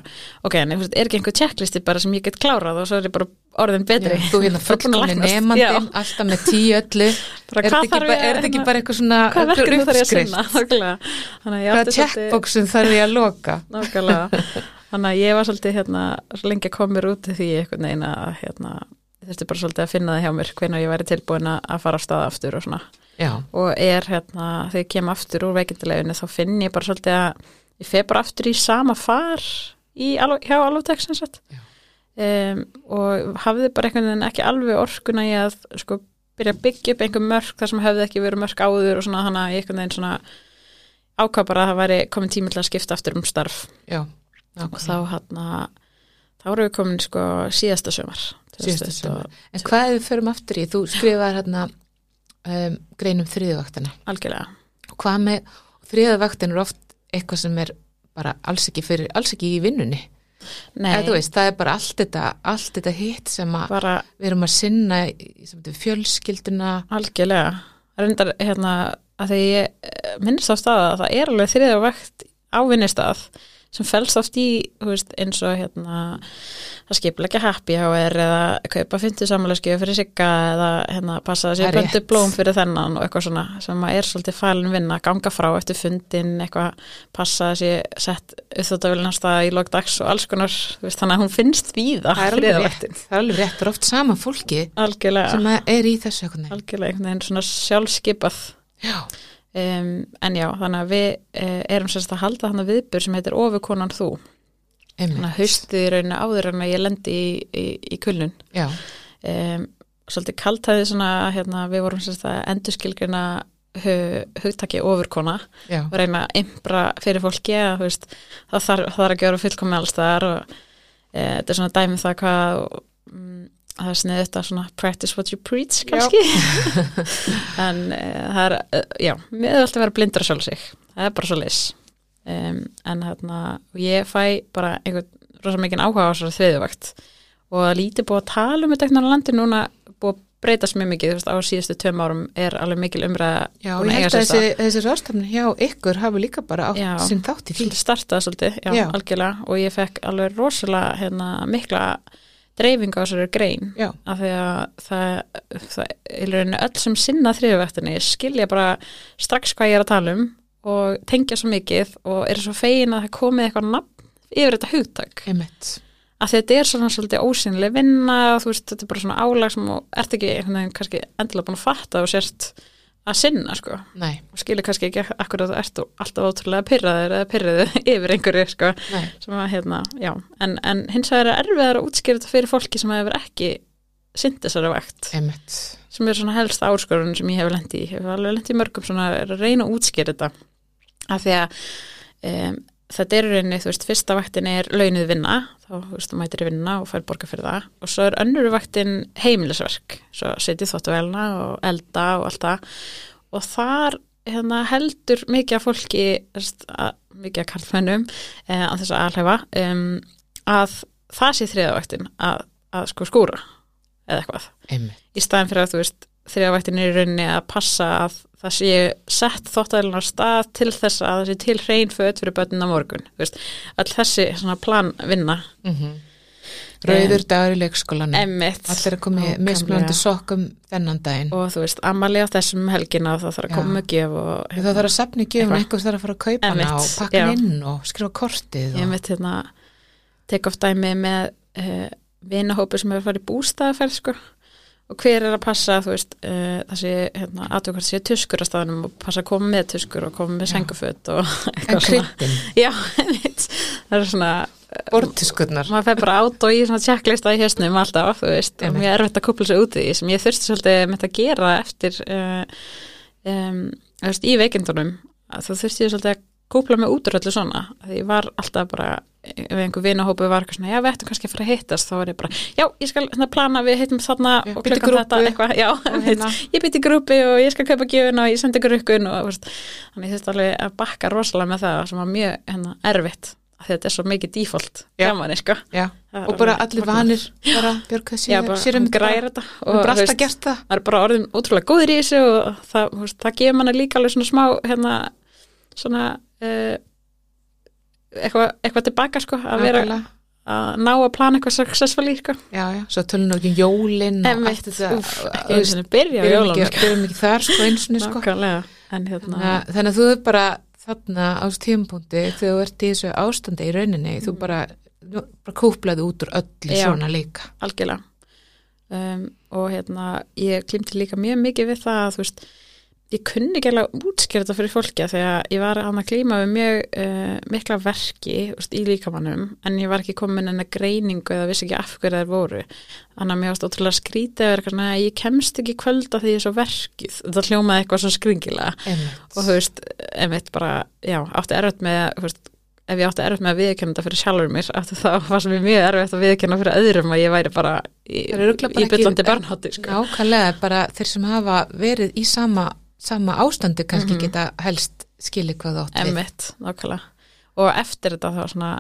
ok, en er ekki einhver checklisti bara sem ég get klárað og svo er ég bara orðin betri. Já, þú hérna læknast. nefandinn alltaf með tíu öllu Bara, er þetta ekki, ba- er ekki bara eitthvað svona hvað verkefni þarf ég að sinna? Hvaða checkboxum þarf ég að loka nákvæmlega. Þannig að ég var svolítið hérna, lengi að koma mér út því einhvern veginn að hérna, þurfti bara svolítið að finna það hjá mér hvenær ég væri tilbúin að fara á stað aftur og svona. já, og er hérna, þegar ég kem aftur úr veikindileginu þá finn ég bara svolítið að ég fer bara aftur í sama far í, hjá Já. um, og hafði bara einhvern veginn ekki alveg orkuna í að sko byrja að byggja upp einhver mörk þar sem hefði ekki verið mörk áður og svona að ég einhvern veginn svona ákvað bara að það væri komin tími til að skipta aftur um starf. Já, og þá hérna þá erum við komin sko síðasta sömar Síðasta sumar. en hvað ef við förum aftur í? Þú skrifaðir hérna um, greinum þriðuvaktina algjörlega. Og hvað með þriðavaktin er oft eitthvað sem er bara alls ekki fyrir, alls ekki í vinnunni. Eða veist, það er bara allt þetta allt þetta hitt sem að bara við erum að sinna fjölskylduna. Algjörlega. Reyndar hérna að því ég minnst á stað að það er alveg þriðja vakt á vinnistað sem fælst oft í, veist, eins og hérna að skipleggja happy hour eða kaupa fyndu samanlega fyrir sigga eða hérna passa að sé Það er böndu blóm fyrir þennan og eitthvað svona sem að er svolítið fælin vinna, ganga frá eftir fundin, eitthvað passa að sé sett stað í logdags og alls konar, veist, þannig að hún finnst víða það er alveg rétt, það er alveg rétt, það er oft sama fólki Algjörlega, sem er í þessu algjörlega einhvern veginn svona sjálfskipað. Já, Um, en já, þannig að við uh, erum sérst að halda þannig viðbur sem heitir Ofurkonan þú. Þannig að einmitt haustið í rauninu áður en að ég lendi í, í, í kulnun. Um, svolítið kaltæði svona, hérna, við vorum sérst að endurskilgrina hugtaki Ofurkona já, og reyna að impra fyrir fólki að veist, það þarf, þarf að gera fullkomi alls þar og uh, þetta er svona dæmið það hvað um, það er sniðið þetta svona practice what you preach kannski. En uh, það er, uh, já, er alltaf að vera blindur að sjálf sig, það er bara svo leys um, en hérna ég fæ bara einhvern rosa mikið áhuga á þessari þriðuvakt og að lítið búið að tala um þetta einhvern landi núna búið að breytast mjög mikið, þú veist, á síðustu tveim árum er alveg mikil umræða já, búin ég held að þessi, þessi rástafni hjá ykkur hafi líka bara átt sinn þátt í því. startaði svolítið, já, Já. algjörlega. Og ég fekk alveg rosalega hérna, mikla dreifing á þessari grein. Já, af því að það, það öll sem sinna þriðvættinni skilja bara strax hvað ég er að tala um og tengja svo mikið og er svo fegin að það komið eitthvað nafn yfir þetta hugtak. Einmitt. að þetta er svona svolítið ósynlega vinna og þú veist, þetta er bara svona álag sem þú ert ekki kannski endilega búin að fatta og sérst að sinna sko. Nei, og skilja kannski ekki akkur að þú ert alltaf ótrúlega pyrraður eða pyrriðu yfir einhverju sko. Að hérna, en, en hins vegar er erfiðar að útskýra þetta fyrir fólki sem hefur ekki synd þessari vakt. Einmitt. sem er svona helsta áskorun sem ég hef lendi í, ég hef alveg lendi í mörgum svona að reyna að útskýra þetta. Af því að um, þetta er rauninni, þú veist, fyrsta vaktin er launuð vinna, þá, þú veist, þú mætir í vinna og fær borga fyrir það. Og svo er önnur vaktin heimilisverk, svo setið þóttuvelna og elda og allt það. Og þar hérna, heldur mikið af fólki, veist, að, mikið af karlmennum eh, að þess að alhefa um, að það sé þriðavaktin að, að sko skúra eða eitthvað. Einmitt. í staðin fyrir að þú veist þriðavættin er rauninni að passa að það sé sett þóttæðilega stað til þess að það sé til hrein föt fyrir börnin á morgun, all þessi svona plan vinna Mm Rauður dagur í leikskólanum. emmitt Allir að koma í mismunandi sokkum þennan daginn. og þú veist, ammali á þessum helgina það þarf að koma og hérna, Það þarf að safna í gjöfum, Eitthvað. þarf að fara að kaupa hana og pakka já. inn og skrifa kortið. ég Og... mitt hérna tek oft dæmi með uh, vinahópi sem hefur farið í bústæðaferð sko og hver er að passa, þú veist, uh, það sé hérna, aðtökvært sé tuskur á staðanum og passa að koma með tuskur og koma með Já. senguföt og eitthvað svona. Já, það er svona bortiskurnar. maður fer bara át og í svona checklista í hérstnum alltaf, þú veist, og mér er erfitt að kúpla sig út í því sem ég þurfti svolítið með þetta að gera eftir uh, um, þú veist, í veikindunum að þá þurfti ég svolítið að kúpla mig út úr öllu svona, því ég var alltaf bara ef einhver vinahópu var eitthvað svona já, við ættum kannski að fara að hittast, þá var ég bara já, ég skal hérna plana, við hittum þarna Já, og klukkan þetta eitthvað, já, hérna. ég bytti grúpi og ég skal kaupa gjöfuna og ég sendi rukkun og veist, þannig ég þurfti alveg að bakka rosalega með það sem var mjög hérna, erfitt af því að þetta er svo mikið hjá manni, sko. Það er og bara allir vanir bara björka sér, um græra þetta og alltaf veist, gert það. maður er bara orðin ótrúlega góður í þessu og það, veist, það gefur manni líka alveg svona smá hérna, svona uh, eitthvað, eitthvað tilbaka sko, að vera að ná að plana eitthvað successfully sko. Já, já, svo tölum við ekki um jólin og allt þetta. Og- ekki einu sinni byrja á ekki, byrjum ekki þar sko einsinni sko. Nákvæmlega, en hérna þannig að, þú er bara þarna á tímpunkti þegar þú ert í þessu ástandi í rauninni. Þú bara, nú- bara kúplaði út úr öllu svona líka. Algjörlega. Um, og hérna ég klimti líka mjög mikið við það að þú veist ég kunni ekki alveg að útskýra þetta fyrir fólki að ég var að klíma við mjög uh, mikla verki veist, í líkamannum en ég var ekki komin en að greiningu eða vissi ekki af hverju þær voru þannig að mér varst ótrúlega skrítið að vera eitthvað svona, ég kemst ekki kvölda því ég er svo verkið þetta hljómaði eitthvað svo skringilega Einmitt. og þú veist, einmitt bara já, átti erfitt með þú veist, ef ég átti erfitt með að viðkenna þetta fyrir sjálfur mér það var sem ég mjög erfitt að viðkenna fyrir öðrum að ég væri bara í, í byllandi börnhátti sko. Nákvæmlega, bara þeir sem hafa verið í sama, sama ástandi kannski Mhm. geta helst skilið hvað átt við. Emmitt, nákvæmlega. Og eftir þetta þá svona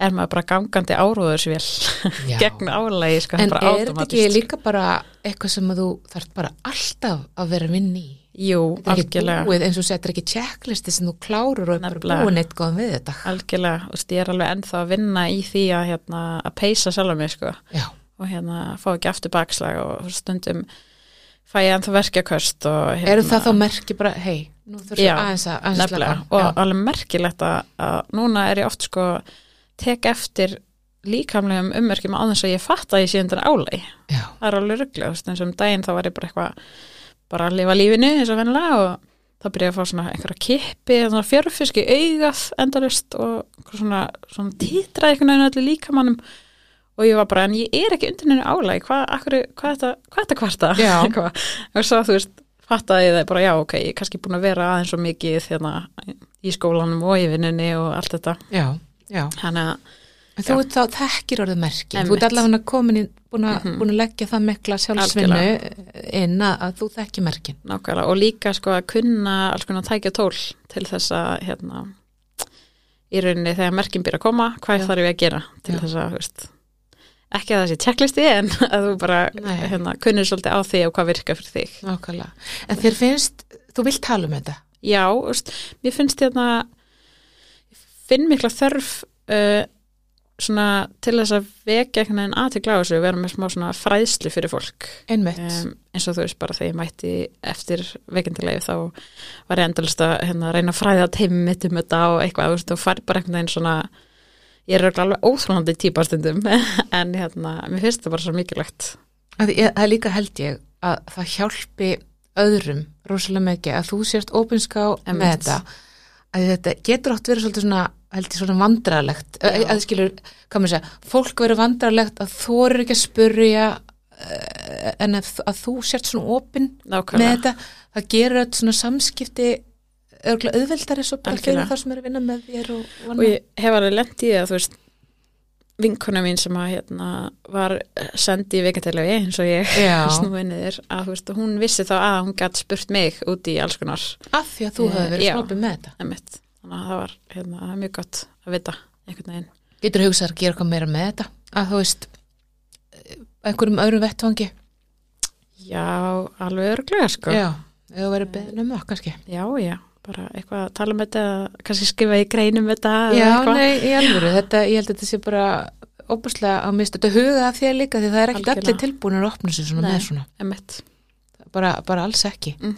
er maður bara gangandi áróðursvél gegn álægi sko, En bara er þetta ekki líka bara eitthvað sem þú þarf bara alltaf að vera að vinna í? Jú, algjörlega. búið eins og settir ekki checklisti sem þú klárur og er bara búin eitt góðan við þetta. algjörlega, veist, ég er alveg ennþá að vinna í því að, hérna, að peisa sjálf mig sko. Já, og hérna fá ekki aftur bakslag og stundum fæ ég ennþá verkjaköst og hérna, eru það þá merki bara, hei, nú þurfum Já, við aðeins að nefnilega. og alveg merkilegt að, að núna er ég oft sko tek eftir líkamlegum ummerkjum á þess að ég fatt að ég sé undan álægi Já, það er alveg rugglega, eins og um daginn þá var ég bara eitthvað bara að lifa lífinu eins og vennilega og þá byrja ég að fá svona einhverja kippi, svona fjörfisk í augað endalust og svona, svona títra einhvern veginn allir líkamannum og ég var bara, en ég er ekki undir henni álægi hvað, hvað er þetta, hvað er þetta kvarta og svo þú veist, fattaði það bara, já, ok, ég er kannski búin að vera aðeins svo mikið hérna, í skólanum og í vinnunni og allt þetta já, já. þannig að, En þú ert þá þekkir orðið merki. Þú ert allavega komin í, búin að, Mhm. búin að leggja það mikla sjálfsvinnu inn að, að þú þekki merkin. nákvæmlega, og líka sko að kunna alls konar tækja tól til þess að hérna, í rauninni þegar merkin byrja að koma, hvað Já. þarf ég að gera til Já. þess að, þú veist ekki að það sé checklisti en að þú bara hérna, kunnir svolítið á því og hvað virkar fyrir þig Nákvæmlega. En þér finnst, þú vilt tala um þetta? Já, veist, mér finnst hérna ég finn mikla þörf uh, svona til þess að vekja einhvern veginn aðtökla á þessu vera með smá svona fræðslu fyrir fólk einmitt. um, eins og þú veist bara þegar ég mætti eftir veikindilegi þá var ég endalist að hérna, reyna að fræða teimum mitt um þetta og eitthvað og fær bara einhvern veginn svona ég er alveg óþrólandi típa stundum en hérna, mér finnst það bara svo mikilvægt. Það er líka held ég að það hjálpi öðrum rosalega mikið að þú sért opinská með þetta. Að þetta getur átt verið svolítið svona held ég svona vandrarlegt að, Já. að skilur, hvað maður segja, fólk verið vandrarlegt að þú eru ekki að spurja uh, en að, að þú sért svona opin með nákvæmlega, þetta, það gerur þetta svona samskipti örgulega auðveldari svo bara fyrir það sem er að vinna með þér og, og, og ég hef alveg lent í það þú veist vinkona mín sem að hérna var sendi í veikindilegi eins og ég Já. snúið niður að veist, hún vissi þá að hún gætt spurt mig út í alls konar af því að þú Eh, hefði verið já. snopið með þetta. emitt, þannig að það var hérna, er mjög gott að vita einhvern veginn. Getur hugsað að gera eitthvað meira með þetta? Að þú veist eh, einhverjum öðrum vettvangi? Já, alveg örglega sko. já, þú verið beðin um það kannski. Já, já, bara eitthvað að tala um þetta, kannski skrifa í greinum þetta já, nei, í alvöru, þetta, ég held að þetta sé bara óbúslega að mista þetta huga að þér líka því það er ekkert allir tilbúinir að opna sér svona Nei. með svona. bara, bara alls ekki. Mm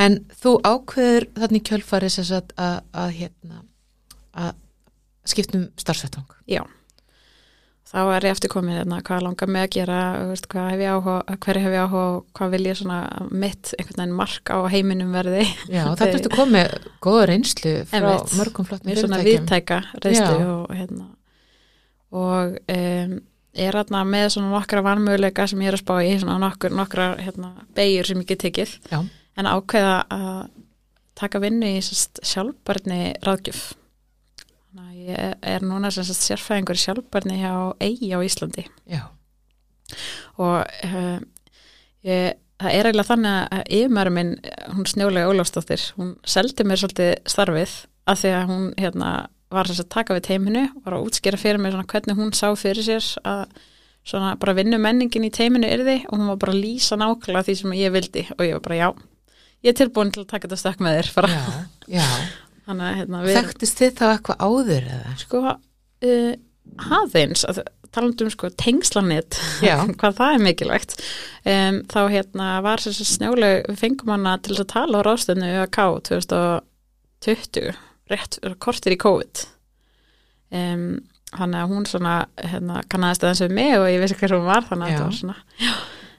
en þú ákveður þannig kjölfari sem sagt að, að hérna að skiptum starfsvettvang? Já. Þá er ég eftir komið hérna, hvað langar mig að gera, veist, hvað hef ég áhuga, hverju hef ég áhuga og hvað vil ég mitt einhvern veginn mark á heiminum verði. já, það ertu komið góða reynslu frá Einmitt. mörgum flottum Mér svona fyrirtækjum viðtæka reynslu og hérna og um, er hérna með svona nokkra vanmöguleika sem ég er að spá í, svona nokkur, nokkra hérna, beigur sem ég get tekið Já. en ákveða að taka vinnu í sjálfbarni ráðgjöf þannig að ég er núna sérfæðingur sjálfbarni hjá eigi á Íslandi. Já, og uh, ég, það er eiginlega þannig að yfirmæður minn, hún snjólega Ólafsdóttir, hún seldi mér svolítið starfið að því að hún hérna var að taka við teiminu, var að útskýra fyrir mér hvernig hún sá fyrir sér að svona bara vinnu menningin í teiminu yrði og hún var bara að lýsa nákvæmlega því sem ég vildi. Og ég var bara já ég er tilbúin til að taka þetta stökk með þér já, já. Þannig að hérna, Þekktist þið þá eitthvað áður eða? sko uh, aðeins að talandum sko tengslanett Já. hvað það er mikilvægt um, þá hérna var þess að snjóleg við fengum hana til að tala á ráðstöðnu UK 2020 rétt kortir í COVID um, þannig að hún svona hérna, kannaðist aðeins við mig og ég vissi hver hún var þannig að þetta var svona já,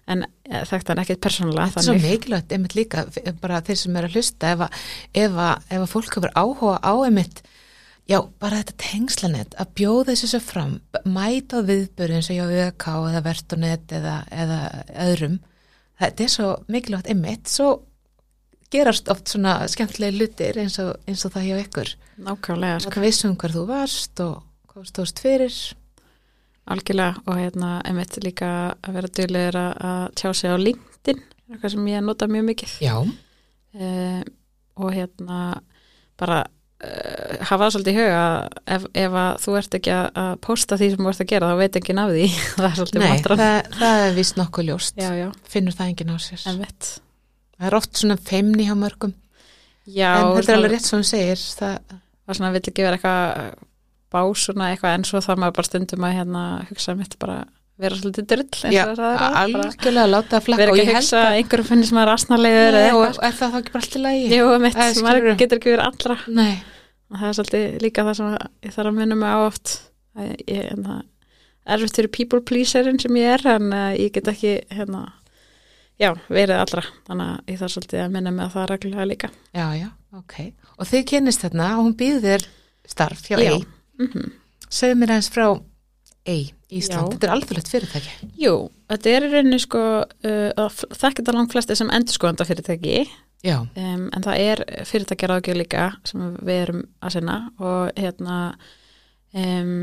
en ja, þekkt hann ekkert persónulega Þetta er svo mikilvægt, einmitt líka f- bara þeir sem eru að hlusta ef að, ef að, ef að fólk hefur áhuga á einmitt já, bara þetta tengslanett að bjóða þessu svo fram mæta á viðbörðu eins og hjá VK eða Vertonet eða, eða öðrum. Þetta er svo mikilvægt einmitt svo gerast oft svona skemmtilegi hlutir eins og, eins og það hjá ykkur. Nákvæmlega sko. það vissum hver þú varst og hvað stóðst fyrir algjörlega og hérna einmitt líka að vera duglegur að, að tjá sig á LinkedIn eitthvað sem ég nota mjög mikið. Uh, og hérna bara uh, hafa það svolítið í huga að ef, ef að þú ert ekki að, að posta því sem þú ert að gera þá veit ekki af því. Það er svolítið mátran það, það er vist nokkuð ljóst. Já, já, finnur það enginn á sér. Það er oft svona feimni hjá mörgum. Já, en þetta er alveg rétt sem hún segir það, og svona vill ekki vera eitthvað bás svona eitthvað en svo þarf maður bara stundum að hérna hugsa mitt bara vera svolítið drull eins og það er bara algjörlega að láta að flakka. vera og ekki ég að hugsa að að einhverjum finnist maður asnalegur Nei, eða eitthvað. er það þá ekki bara allt í lagi? Jú, mitt, maður getur ekki verið allra. Nei, og það er svolítið líka það sem ég þarf að minna mig á oft. Að ég, það er erfitt fyrir people pleaserin sem ég er en uh, ég get ekki hérna, já, verið allra. Þannig að ég þarf svolítið að minna mig á það reglulega líka. Já, já, ok. Og þið kynist þarna og hún býður þér starf hjá Já. Mm segðu mér aðeins frá EI Ísland, Já. þetta er alþjóðlegt fyrirtæki Jú, þetta er í rauninni sko uh, þekkit að langt flesti sem endurskoðanda fyrirtæki um, en það er fyrirtækja ráðgjöf líka sem við erum að sinna og hérna um,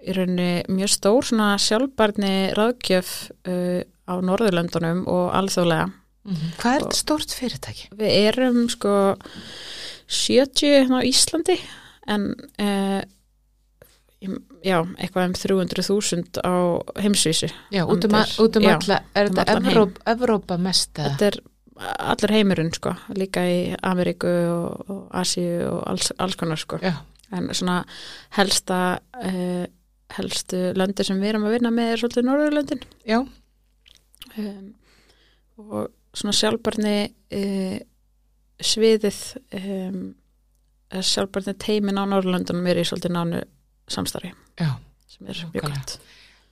í rauninni mjög stór svona sjálfbarni ráðgjöf uh, á Norðurlöndunum og alþjóðlega. Mhm. hvað er þetta stórt fyrirtæki? Við erum sko 70 hérna á Íslandi en uh, já, eitthvað um 300.000 á heimsvísu. Já, út um, að- út um já, alla, er um þetta. Evróp, Evrópa mest eða? Þetta er allur heimurinn sko, líka í Ameríku og, og Asíu og alls, alls konar sko. Já, En svona helsta, uh, helstu löndir sem við erum að vinna með er svolítið Norðurlöndin Já, um, og svona sjálfbarni uh, sviðið um, sjálfbarni teimin á Norðurlöndunum er í svolítið nánu samstarfi já. sem er mjög gott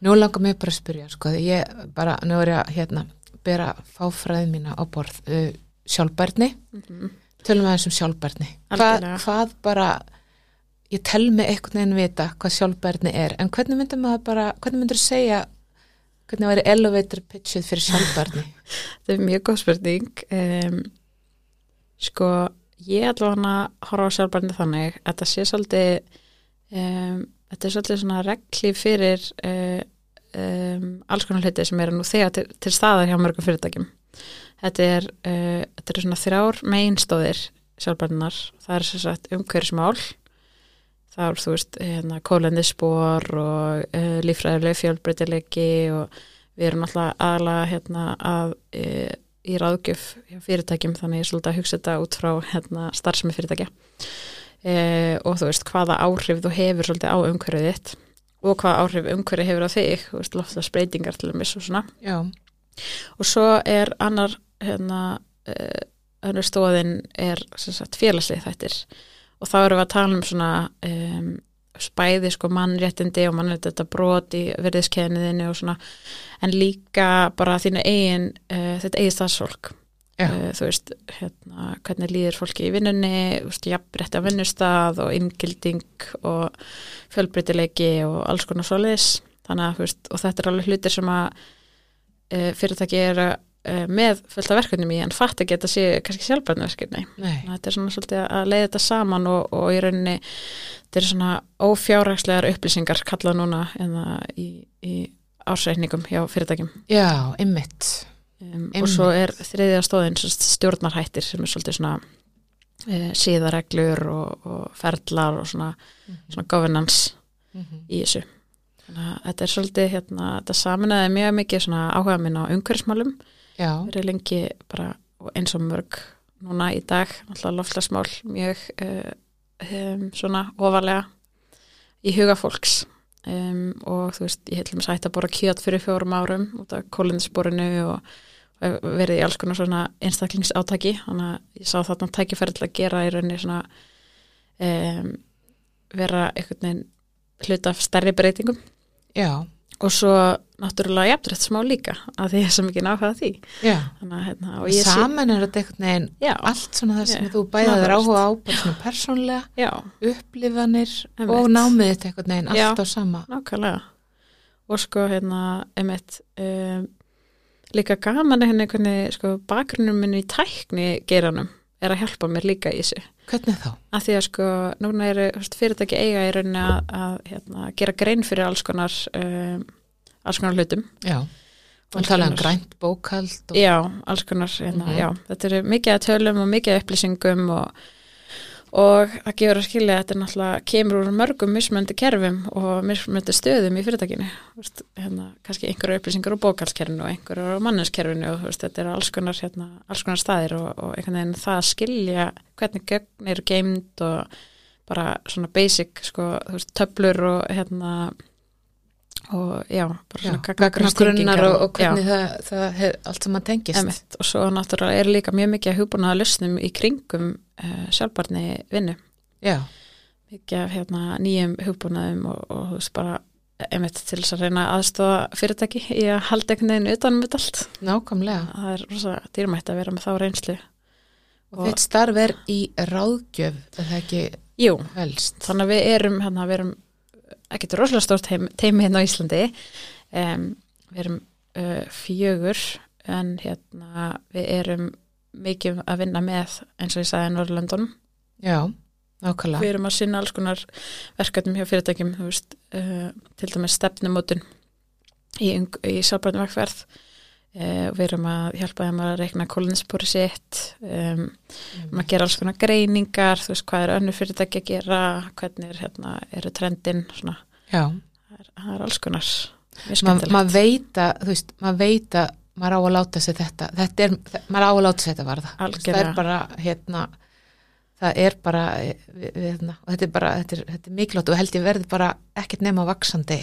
Nú langar mig bara að spyrja, sko, ég bara, nú er ég að, hérna, bera fáfræði mína á borð uh, sjálfbærni, mm tölum aðeins um sjálfbærni. Hva, hvað bara, ég tel mig einhvern veginn vita hvað sjálfbærni er, en hvernig myndir maður bara, hvernig myndir segja, hvernig væri elevator pitchið fyrir sjálfbærni? þetta er mjög góð spurning um, sko ég allavega að horfa á sjálfbarni þannig að þetta sé svolítið um, þetta er svolítið svona regli fyrir uh, um, alls konar hluti sem eru nú þegar til, til staðar hjá mörgum fyrirtækjum. Þetta er, uh, þetta er svona þrjár meginstóðir sjálfbarnar það er sem sagt umhverfismál það er þú veist hérna, kólendisspor og uh, líffræðileg fjölbreytileiki og við erum alltaf aðalega hérna, að e, í ráðgjöf hjá fyrirtækjum þannig ég er svolítið að hugsa þetta út frá hérna, starfsemi fyrirtækja e, og þú veist hvaða áhrif þú hefur svolítið á umhverfið þitt og hvaða áhrif umhverfið hefur á þig þú veist loftast breytingar til dæmis og svona. Já, og svo er annar hérna, uh, önnur stóðin er félagslið þættir. Og þá erum við að tala um svona um, spæði sko mannréttindi og mannréttindi brot í verðiskeiðniðinu og svona. En líka bara þínu eigin uh, þetta eigin stafsfólk uh, þú veist, hérna, hvernig líður fólki í vinnunni, jafnrétti á vinnustað og inngilding og fjölbreytileiki og alls konar svoleiðis, þannig að veist, þetta er alveg hlutir sem að uh, fyrirtæki er uh, með fullt af verkefnum í en fatt ekki að þetta sé kannski sjálfbærnu verkefni. Þetta er svona svolítið að leiða þetta saman og, og í rauninni þetta er svona ófjárhagslegar upplýsingar kallað núna enna í, í ársreikningum hjá fyrirtækjum. Já, ymmit, um, og svo er þriðja stóðin stjórnarhættir sem er svolítið svona e, síðareglur og, og ferlar og svona, svona governance Mhm. í þessu. Þannig að þetta er svolítið hérna, þetta saminaði mjög mikið svona áhuga minn á umhverfismálum. Já, verið lengi bara og eins og mörg núna í dag náttúrulega loftlasmál mjög uh, um, svona ofalega í huga fólks. Um, og þú veist, ég heilum að sætta bara kjöt fyrir fjórum árum út af kólindisporinu og, og verið í alls konar svona einstaklingsátaki. Þannig að ég sá þarna tækifæri til að gera í rauninni svona um, vera einhvern veginn hluta af stærri breytingum. Já, og svo náttúrulega jafnrætt smá líka að því ég er svo mikið náhuga því. Að hérna, saman er þetta einhvern veginn já, allt svona það sem Já, þú bæðaður áhuga á persónlega, upplifanir Einmitt. og námið þetta einhvern veginn allt á sama. Nákvæmlega. Og sko hérna einmitt um, líka gaman að henni hvernig sko bakgrunnum minni í tækni geranum er að hjálpa mér líka í þessu. Hvernig þá? að því að sko núna eru fyrirtæki eiga í rauninni að, að hérna, gera grein fyrir alls konar um, alls konar hlutum. Já, Alls tala um konar- grænt bókald og, Já, alls konar, hérna, Mhm. já, þetta eru mikið að tölum og mikið að upplýsingum og, og það gefur að skilja að þetta er náttúrulega kemur úr mörgum mismöndi kerfum og mismöndi stöðum í fyrirtækinu, hérna, kannski einhverju upplýsingar úr bókalskerfinu og einhverju úr manneskerfinu og veist, þetta eru alls konar, hérna, alls konar staðir og, og einhvern veginn það að skilja hvernig gögn eru geimd og bara svona basic, sko, veist, töflur og hérna og já, bara Já, svona gagnagrunnar og, og Já. hvernig það, það hef, allt sem að tengist. Emitt, og svo náttúrulega er líka mjög mikið að hugbúnaða lausnum í kringum uh, sjálfbarni vinnu Já, mikið af hérna, nýjum hugbúnaðum og, og þú veist bara emitt til þess að reyna að aðstofa fyrirtæki í að halda einhvern veginn utanum þetta allt. Nákvæmlega. Það er rosa dýrmætt að vera með þá reynslu. Og þitt starf er í ráðgjöf er það ekki Jú, helst? Þannig að við erum hérna, við erum ekkert rosalega stórt teimi hérna á Íslandi. Um, við erum uh, fjögur en hérna við erum mikið að vinna með eins og ég sagði Norrlöndunum Já, nákvæmlega. Við erum að sinna alls konar verkefnum hjá fyrirtækjum veist, uh, til dæmis stefnumótun í, í sjálfbærtum verkferð uh, við erum að hjálpa þeim að reikna kólinspúri sitt um, um að gera alls konar greiningar þú veist hvað er önnu fyrirtæki að gera hvernig er, hérna, eru trendin það er, það er alls konar maður ma veit að þú veist, maður veit að maður á að láta sig þetta þetta er, maður á að láta sig þetta varða. Veist, það er bara hérna það er bara við, við, hérna, og þetta er bara, þetta er, þetta er mikilvægt og held ég verði bara ekkert nema vaksandi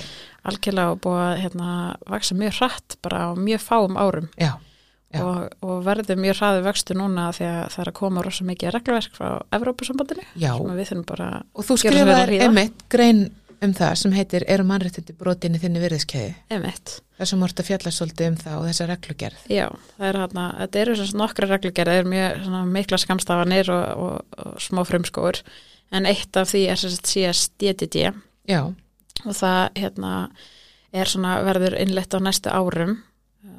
algjörlega og búið að hérna, vaksa mjög hratt bara á mjög fáum árum já, Já. og, og verður mjög hraði vextu núna því að það er að koma rosa mikið regluverk frá Evrópusambandinu já og þú hlýða. einmitt grein um það sem heitir eru mannréttindi brotinni þinni virðiskeiði þar sem vorst að fjalla svolítið um það og þessa reglugerð. Já, það er hérna, þetta eru sagt nokkra reglugerð, það eru mjög svona, mikla skamstafanir og, og, og smá frumskóur en eitt af því er sem sagt CSDDD já, og það hérna er svona verður innlegt á næstu árum.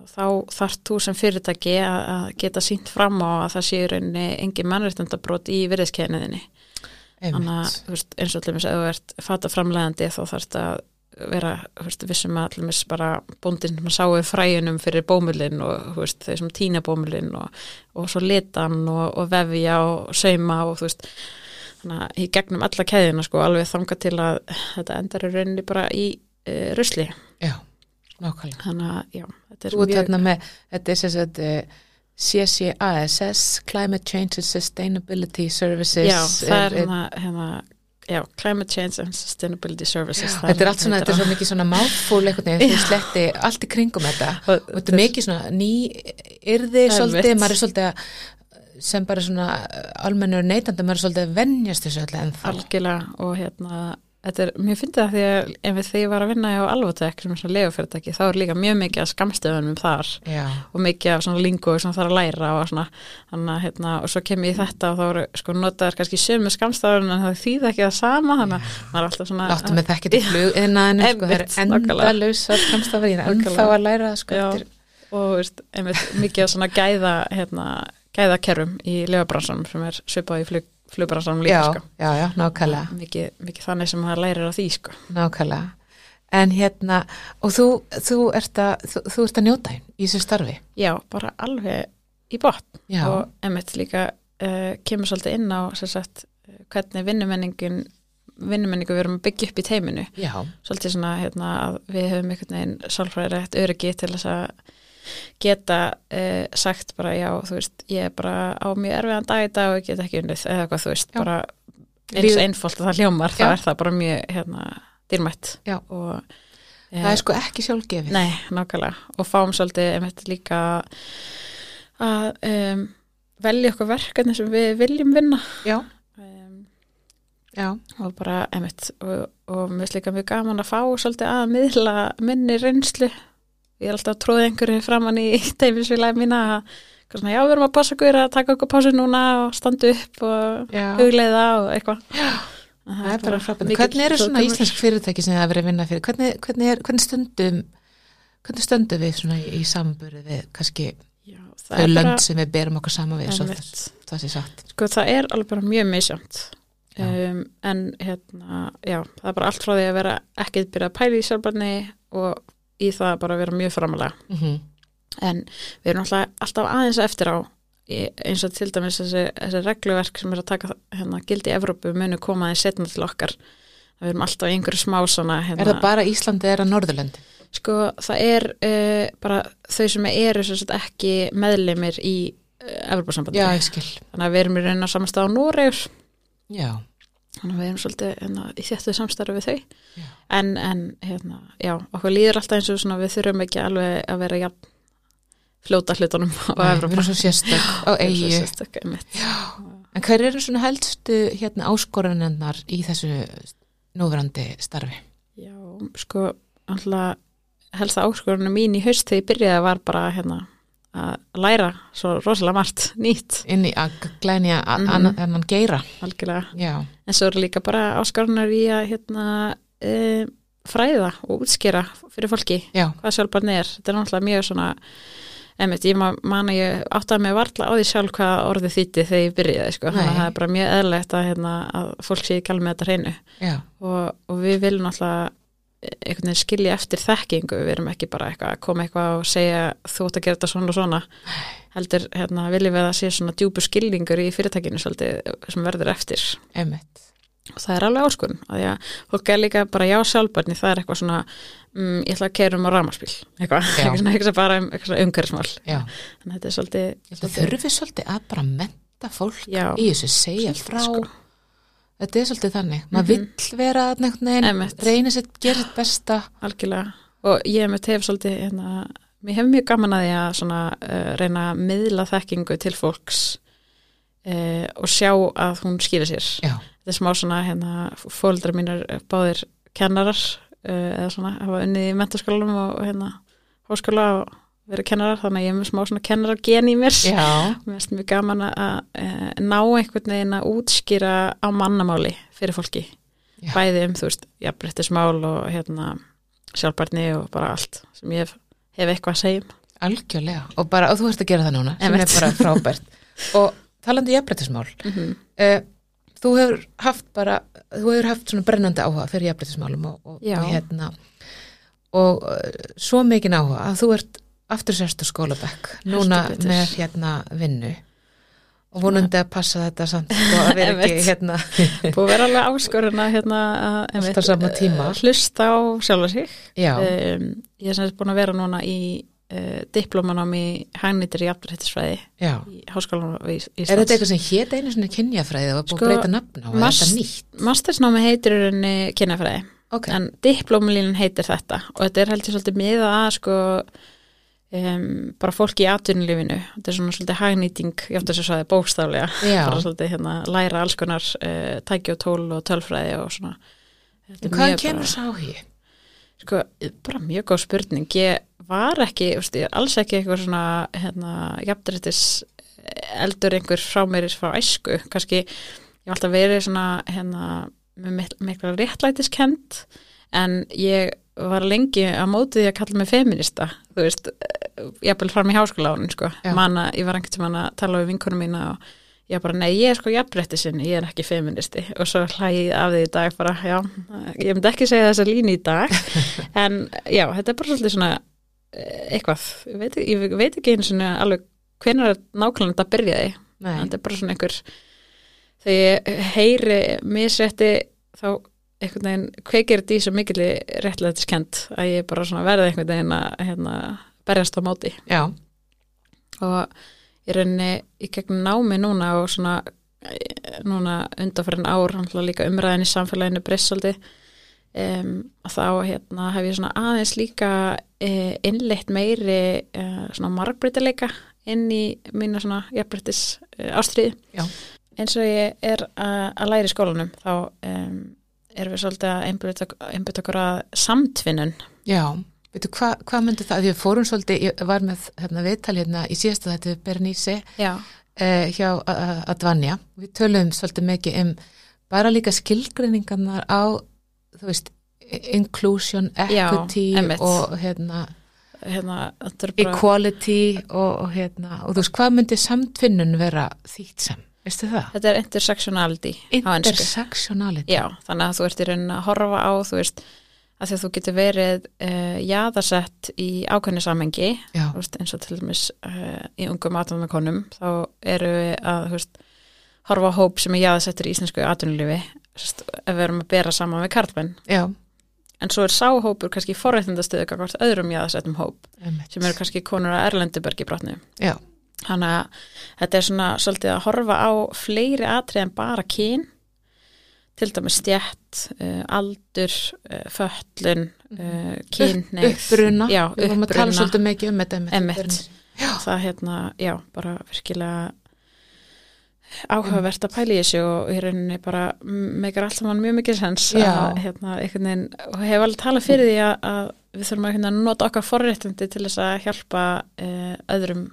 Þá þarf þú sem fyrirtæki að, geta sínt fram á að það sé í rauninni engin mannréttindabrót í virðiskeiðniðinni þannig að þú eins og allir ef þú ert fata framlegandi þá þarf þetta að vera þú veist, vissum að allir bara bóndin sem sáu fræjunum fyrir bómulinn og þú veist, þeir sem týna bómulinn og, og svo litan og, og vefja og sauma og þú veist þannig að í gegnum alla keðina sko alveg þanga til að þetta endar í rauninni bara í uh, rusli. Já, nákvæmlega. Þannig að já, þetta er Þú ert þarna með, þetta er eh, CCASS, Climate Change and Sustainability Services já, það er eh, hérna, hérna já, Climate Change and Sustainability Services það Þetta er allt svona, heitir þetta er svo mikið svona mouthful einhvern veginn, þú sletti allt í kringum þetta. Og þetta er mikið svona ný yrði svolítið, maður er svolítið að sem bara svona almennur neytandi maður er svolítið að venjast þessu öllu ennþá. Algjörlega og hérna þetta er mjög fyndið að því að ef þegar ég var að vinna á Alvotek sem er svona legufyrirtæki þá er líka mjög mikið að skamstöðunum þar. Já, og mikið af svona lingu sem þarf að læra og svona. Þannig að hérna og svo kem ég í þetta og þá eru sko notaðar kannski sömu skamstöðun en það þýða ekki það sama þannig að maður er alltaf svona láttu með þekkið til flug innan, sko, það er endalaus að kamstafar, ég er ennþá að læra það, sko, Já. og veist, einmitt, mikið af svona gæða hérna, gæðakerrum í legabransanum sem er svipað í flug, flugbransanum líka já, sko. já, já, nákvæmlega. Mikið, mikið þannig sem maður lærir á því sko. nákvæmlega. En hérna, og þú, þú ert að þú, þú ert að njóta þín í þessu starfi? Já, bara alveg í botn. Já, og emitt líka uh, kemur svolítið inn á sagt, eh, hvernig vinnumenningin vinnumenningu við erum að byggja upp í teiminu. Já, svolítið svona hérna, að við höfum einhvern veginn sálfræðilegt öryggi til þess að geta uh, sagt bara já, þú veist, ég er bara á mjög erfiðan dag í dag og ég get ekki unnið eða eitthvað, þú veist, Já. bara eins einfalt að það hljómar, Já. er það bara mjög hérna, dýrmætt. Já. og eh, það er sko ekki sjálfgefið. Nei, nákvæmlega. Og fáum svolítið einmitt líka að um, velja okkur verkefni sem við viljum vinna. Já, um, já, og bara einmitt og, og mér finnst líka mjög gaman að fá svolítið að miðla minni reynslu ég er alltaf tróða einhverju framann í teimisvilaði mína að svona, já, við erum að passa okkur að taka okkur pásu núna og standa upp og hugleiða og eitthvað. Er hvernig eru svona íslensk fyrirtæki sem það er verið að vinna fyrir? Hvernig, hvernig, er, hvernig stundum hvernig stöndum við svona í, í samburði við kannski Já, þau lönd bara sem við berum okkur saman við svo það, það sé satt? Sko það er alveg bara mjög misjönd um, en hérna, já, það er bara allt frá því að vera ekkert byrja að pæla í sjálfbarni og í það bara að vera mjög framalega mm -hmm. en við erum alltaf, alltaf aðeins eftir á eins og til dæmis þessi, þessi regluverk sem er að taka hérna, gildi í Evrópu munu koma aðeins setna til okkar. Við erum alltaf einhverju smá svona hérna, er það bara Íslandi eða Norðurlöndi sko það er uh, bara þau sem eru sem ekki meðlimir í uh, Evrópusambandi já, ég skil. Þannig að við erum í raun að samastað á Noregur. Já, þannig að við erum svolítið hérna, í þéttu samstarfi við þau. Já. en, en hérna, já, okkur líður alltaf eins og svona, við þurfum ekki alveg að vera jafn fljóta hlutunum á Nei, við Evrópa erum svo sérstök á Við erum svo eigi sérstök, einmitt. en hver eru svona helstu hérna áskoranennar í þessu núverandi starfi? Já, sko alltaf helsta áskorunum mín í haust þegar ég byrjaði var bara hérna að læra svo rosalega margt nýtt. Inn í að glænja annan annan geira. Algjörlega, já, en svo eru líka bara áskorunar í að hérna e, fræða og útskýra fyrir fólki já, hvað sjálfbarni er. Þetta er náttúrulega mjög svona einmitt, ég ma- man að ég áttaði mig varla á því sjálf hvað orðið þýtti þegar ég byrjaði, sko. Þannig að það er bara mjög eðlegt að, hérna, að fólk sé ekki alveg með þetta hreinu. Og, og við viljum náttúrulega einhvern veginn skilja eftir þekkingu. Við erum ekki bara eitthvað að koma eitthvað og segja þú ert að gera þetta svona og svona. Heldur, hérna, viljum við að sé svona djúpu skilningur í fyrirtækinu svolítið sem verður eftir. Emitt og það er alveg áskun að að fólk er líka bara já sjálfbarni það er eitthvað svona mm, ég ætla að keira um á ramaspíl eitthvað, Já. eitthvað bara um, umhverfismál. Já, þannig að þetta er svolítið, ég held að þurfi svolítið að bara menta fólk Já. í þessu, segja Svolítið, frá sko. Þetta er svolítið þannig. Maður Mhm. vill vera Einmitt. reyna sitt, gera sitt besta. Algjörlega. Og ég með tef svolítið hérna, mér hefur mjög gaman að því að svona, uh, reyna að miðla þekkingu til fólks uh, og sjá að hún skýra sér. Já, þetta er smá svona hérna, fóldra mínir báðir kennarar uh, eða svona hafa unnið í mentaskólanum og hérna, háskóla og verið kennarar þannig að ég er með smá svona kennarargen í mér já, mér finnst mjög gaman að uh, ná einhvern veginn að útskýra á mannamáli fyrir fólki Já. bæði um, þú veist, jafnbryttismál og hérna sjálfbarni og bara allt sem ég hef, hef eitthvað að segja um algjörlega og, bara, og þú ert að gera það núna sem Einmitt. er bara frábært og talandi jafnbrettismál mm -hmm. uh, þú hefur haft bara þú hefur haft svona brennandi áhuga fyrir jafnbrettismálum og, og, Já. og hérna og uh, svo mikið áhuga að þú ert aftur sérstu skólabekk. Núna með hérna vinnu. Og vonandi að passa þetta samt sko, að vera ekki hérna búið vera alveg áskorun að hérna, að, eh, hlusta á sjálfa sig. Um, ég er sem sagt búin að vera núna í uh, diplómanám í hagnýttir í jafnbryttisfræði já. í háskólanum í Íslands Er þetta eitthvað sem hétt einu svona kynjafræði og búið Sko, að breyta nafn á? Þetta nýtt? Mastersnámi heitir rauninni kynjafræði. Ok, en diplómulínin heitir þetta. Og þetta er heldur svolítið miða að sko um, bara fólki í atvinnulífinu þetta er svona svolítið hagnýting ég átti að sagði bókstaflega já. bara svolítið hérna læra alls konar uh, tæki og tól og tölfræði og svona mjög kemur sá hér? Sko, bara mjög góð spurning. Ég var ekki, ég er alls ekki eitthvað svona, hérna, jafnrættis eldur einhver frá mér frá æsku. Kannski, ég var alltaf verið svona, hérna, með mik- mikla réttlætiskend, en ég var lengi að móti því að kalla mig feminista, þú veist, ég er bara fram í háskólánin, sko. Já. Manna, ég var einhvern tímann að tala við vinkunum mína og ég bara, nei, ég er sko jafnrættisinn, ég er ekki feministi og svo hlægið af því í dag bara, já, ég myndi ekki segja þessa línu í dag en já, þetta er bara svolítið svona eh, eitthvað, ég veit, ég veit ekki einu svona alveg hvenær er nákvæmlega þetta byrjaði, þetta er bara svona einhver þegar ég heyri misrétti þá einhvern veginn kveikir þetta í svo mikil réttlætiskend að ég bara verði einhvern veginn að hérna, berjast á móti? Já, og í rauninni í gegnum námi núna og svona eh, núna undanfærin ár líka umræðin í samfélaginu brissaldi um, þá hérna hef ég svona aðeins líka uh, innleitt meiri uh, svona margbreytileika inn í mína svona jafnbreytis uh, ástriði eins og ég er að, að læra í skólanum þá um, erum við svolítið að einbytta okkur að samtvinnun já. Veitu, hvað hva myndi það? Því við fórum svolítið, ég var með hérna, viðtal hérna í síðasta þetta við Bernísi Já, eh, hjá Advanja. Við töluðum svolítið mikið um bara líka skilgreiningarnar á, þú veist, inclusion, Já, equity einmitt. og hérna, hérna equality og, og hérna, og þú veist, hvað myndi samtvinnun vera þýtt sem? Veistu það? Þetta er intersectionality. Intersectionality. Já, þannig að þú ert í raunin að horfa á, þú veist, að því að þú getur verið uh, jaðarsett í ákveðni samengi, Já, veist, eins og til dæmis uh, í ungum atvinnukonum, þá eru við að, veist, horfa á hóp sem er jaðarsettur í íslensku atvinnulífi, ef við erum að bera saman við karlmenn. já, En svo er sáhópur kannski forrættindastöðu hvort öðrum jaðarsettum hóp, einmitt. sem eru kannski konur að Erlendubergi brotnu. Já, Þannig að þetta er svona svolítið að horfa á fleiri atrið en bara kyn, til dæmis stjætt, uh, aldur, uh, föllun, uh, kynneið. uppruna, Já, við vorum að tala svolítið mikið um þetta Einmitt. Það hérna, já, bara virkilega áhugavert að pæla í þessu og í rauninni bara meikar alltaf mann mjög mikið sens að hérna, einhvern veginn, og hef alveg talað fyrir því að, að við þurfum að hérna, nota okkar forréttindi til þess að hjálpa öðrum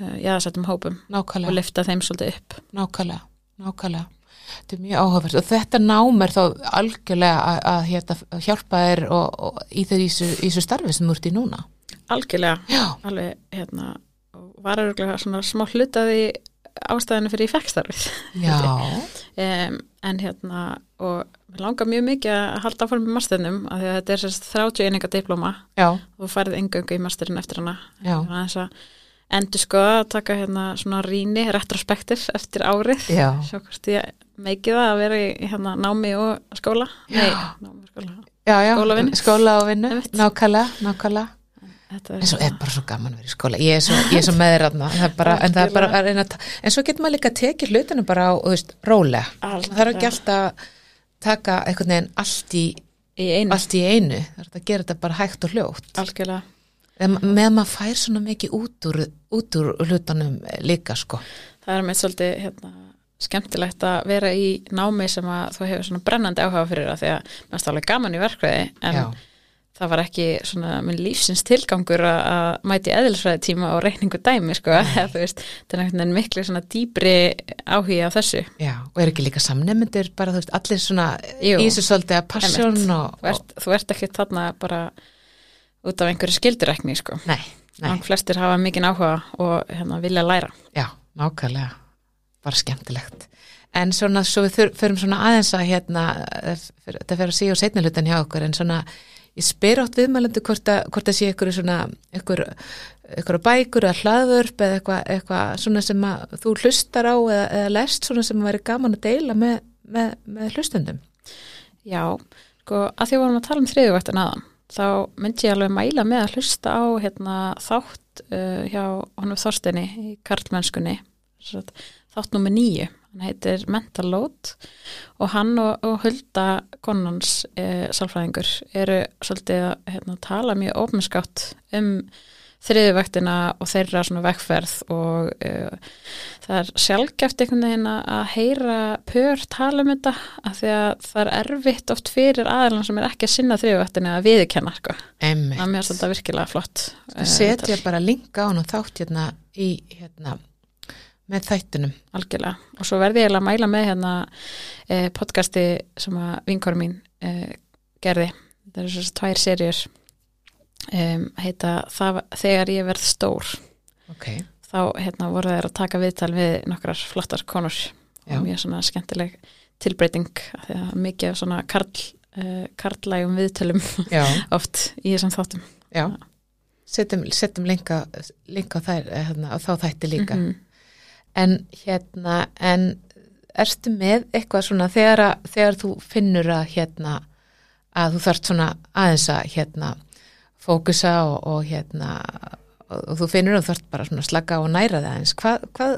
uh, jáðasettum hópum og nákvæmlega, lifta þeim svolítið upp. nákvæmlega, nákvæmlega. Þetta er mjög áhugavert og þetta nám er þá algjörlega að, að, hérna, að hjálpa þér og, og í í þessu- í starfi sem þú ert í núna. Algjörlega, Já, alveg, hérna, og var örgulega svona smá hlutaði ástæðinu fyrir ég fekk starfið. já, Um, en hérna, og mér langar mjög mikið að halda áfram með masternum, af því að þetta er sérst 30 eininga diplóma já, og færið engöngu í masterinn eftir hana. já, Þannig að þess að endur skoða að taka hérna svona rýni, retrospektiv eftir árið. já, Sjá hvort ég meikið að vera í hérna námi og skóla. Já. Nei, námi og skóla. já, já, skóla og vinnu, nákvæmlega, nákvæmlega. En svo er bara svo gaman að vera í skóla. Ég er svo, ég er svo með þér aðna, en en svo getur maður líka að tekið hlutinu bara á, þú veist, rólega. Það er ekki alltaf að taka einhvern veginn allt í, í allt í einu. Það er að gera þetta bara hægt og hljótt. algjörlega En með að maður fær svona mikið út úr, út úr hlutunum líka, sko. það er með svolítið hérna, skemmtilegt að vera í námi sem að þú hefur svona brennandi áhuga fyrir það því að mér stálega gaman í verkvæði en Já. það var ekki svona minn lífsins tilgangur að, mæti eðlisfræði tíma og reikningu dæmi sko, þetta er einhvern veginn miklu svona dýbri áhugi á þessu Já, og er ekki líka samnefndir bara, þú veist, allir svona Jú. í þessu svolítið að passjón og, þú þú ert ekki þarna bara út af einhverju skildurekni sko. nei, nei, Nei. flestir hafa mikinn áhuga og hérna, vilja læra já, nákvæmlega, bara skemmtilegt. En svona, svo við förum svona aðeins að hérna, þetta fer að síða og setni hlutan hjá okkur, en svona, ég spyr átt viðmælendu hvort að, hvort að sé ykkur svona, ykkur, ykkur bækur eða hlaðvörp eða eitthvað, eitthvað svona sem að þú hlustar á eða, eða lest svona sem að væri gaman að deila með, með, með hlustundum. Já, sko, að því vorum að tala um þriðuvaktin aðan, þá myndi ég alveg mæla með að hlusta á hérna, þátt uh, hjá honum Þorsteini í Karlmennskunni, þátt nummer nýju, hann heitir Mental Load og hann og, og Hulda konans uh, sálfræðingur eru svolítið að hérna, tala mjög ópennskátt um þriðuvaktina og þeirra svona vekkferð og uh, það er sjálfgeft einhvern veginn að heyra pör tala um þetta af því að það er erfitt oft fyrir aðeins sem er ekki að sinna þriðuvaktina að viðurkenna sko. Emmi. það er mér þetta virkilega flott eh, setja viðtal. bara linka á hann og þátt hérna í hérna með þættunum. algjörlega og svo verði ég að mæla með hérna eh, podcasti sem að vinkorum mín eh, gerði það eru svo tvær serjur um, heita það, Þegar ég verð stór Ok, þá hérna, voru þeir að taka viðtal við nokkrar flottar konur Já. og mjög svona skemmtileg tilbreyting því að mikið af svona karl, uh, karlægum viðtölum oft í þessum þáttum já. Setjum, setjum linka, linka þær, eh, hérna, á þá þætti líka. Mhm. En hérna, en ertu með eitthvað svona þegar, að, þegar þú finnur að hérna, að þú þarft svona aðeins að hérna fókusa og, og hérna og, og þú finnur að þú þarft bara svona á og næra það eins. Hvað, hvað,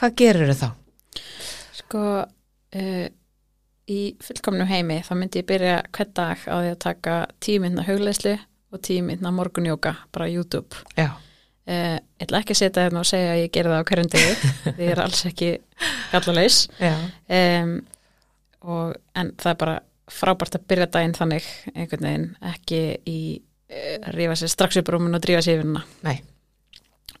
hvað gerir þau þá? Sko uh, í fullkomnum heimi þá myndi ég byrja hvern dag á því að taka tímynda hugleislu og tímynda morgunjóka bara YouTube Já, uh, ég ætla ekki að setja hérna og segja að ég geri það á hverjum degi því ég er alls ekki gallalaus já, um, en það er bara frábært að byrja daginn þannig einhvern veginn ekki í rífa sér strax upp rúmin og drífa sér nei,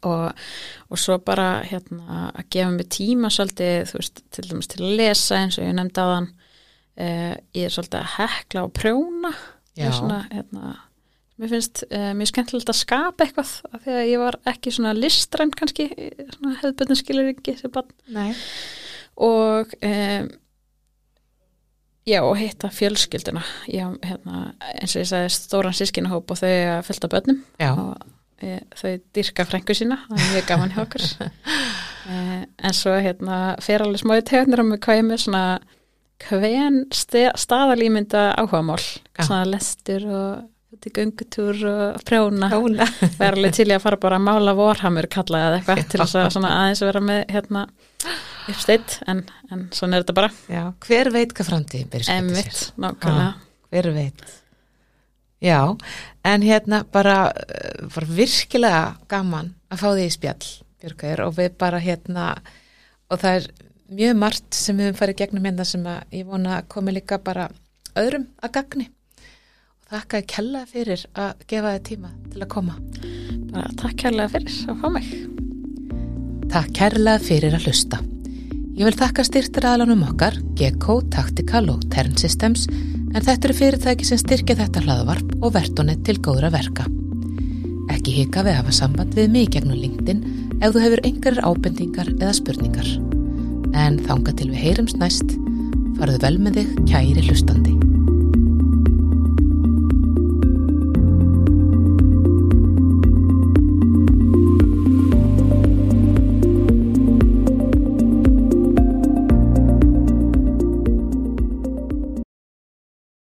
og, og svo bara hérna að gefa mig tíma svolítið veist, til dæmis til að lesa eins og ég nefndi þann uh, ég er svolítið að hekla og prjóna. Svona, hérna mér finnst uh, mjög skemmtilegt að skapa eitthvað af því að ég var ekki svona listræn kannski, svona hefðböndin skilur ekki sem barn. Nei, og um, já og hitta fjölskylduna. Já, hérna, eins og ég sagði stóran sískinahóp og þau að fylgta börnum. Já, og e, þau dyrka frængu sína það er mjög gaman hjá okkur. E, en svo hérna fer alveg smáði tegnir á mig hvað ég með svona hvern staðalýmynda áhugamál. Já. svona lestur og út í göngutúr og prjóna. Vera alveg til í að fara bara að mála vorhamur kalla eða eitthvað til þess að svona aðeins vera með hérna uppsteitt en, en svona er þetta bara. Já, hver veit hvað framtíðin byrja skiptir emmitt, sér? nákvæmlega. Hver veit? Já, en hérna bara, uh, bara virkilega gaman að fá því í spjall Björgur og við bara hérna og það er mjög margt sem við farið gegnum hérna sem að ég vona að komi líka bara öðrum að gagni. Og þakka kella fyrir að gefa þið tíma til að koma. Bara takk kærlega fyrir að fá mig. Takk kærlega fyrir að hlusta Ég vil þakka styrtir aðlunum okkar, Gekko, Tactical og Tern Systems, en þetta eru fyrirtæki sem styrkja þetta hlaðvarp og verðunni til góðra verka. Ekki hika við að hafa samband við mig gegnum LinkedIn ef þú hefur einhverjar ábendingar eða spurningar. En þanga til við heyrums næst, farðu vel með þig kæri hlustandi.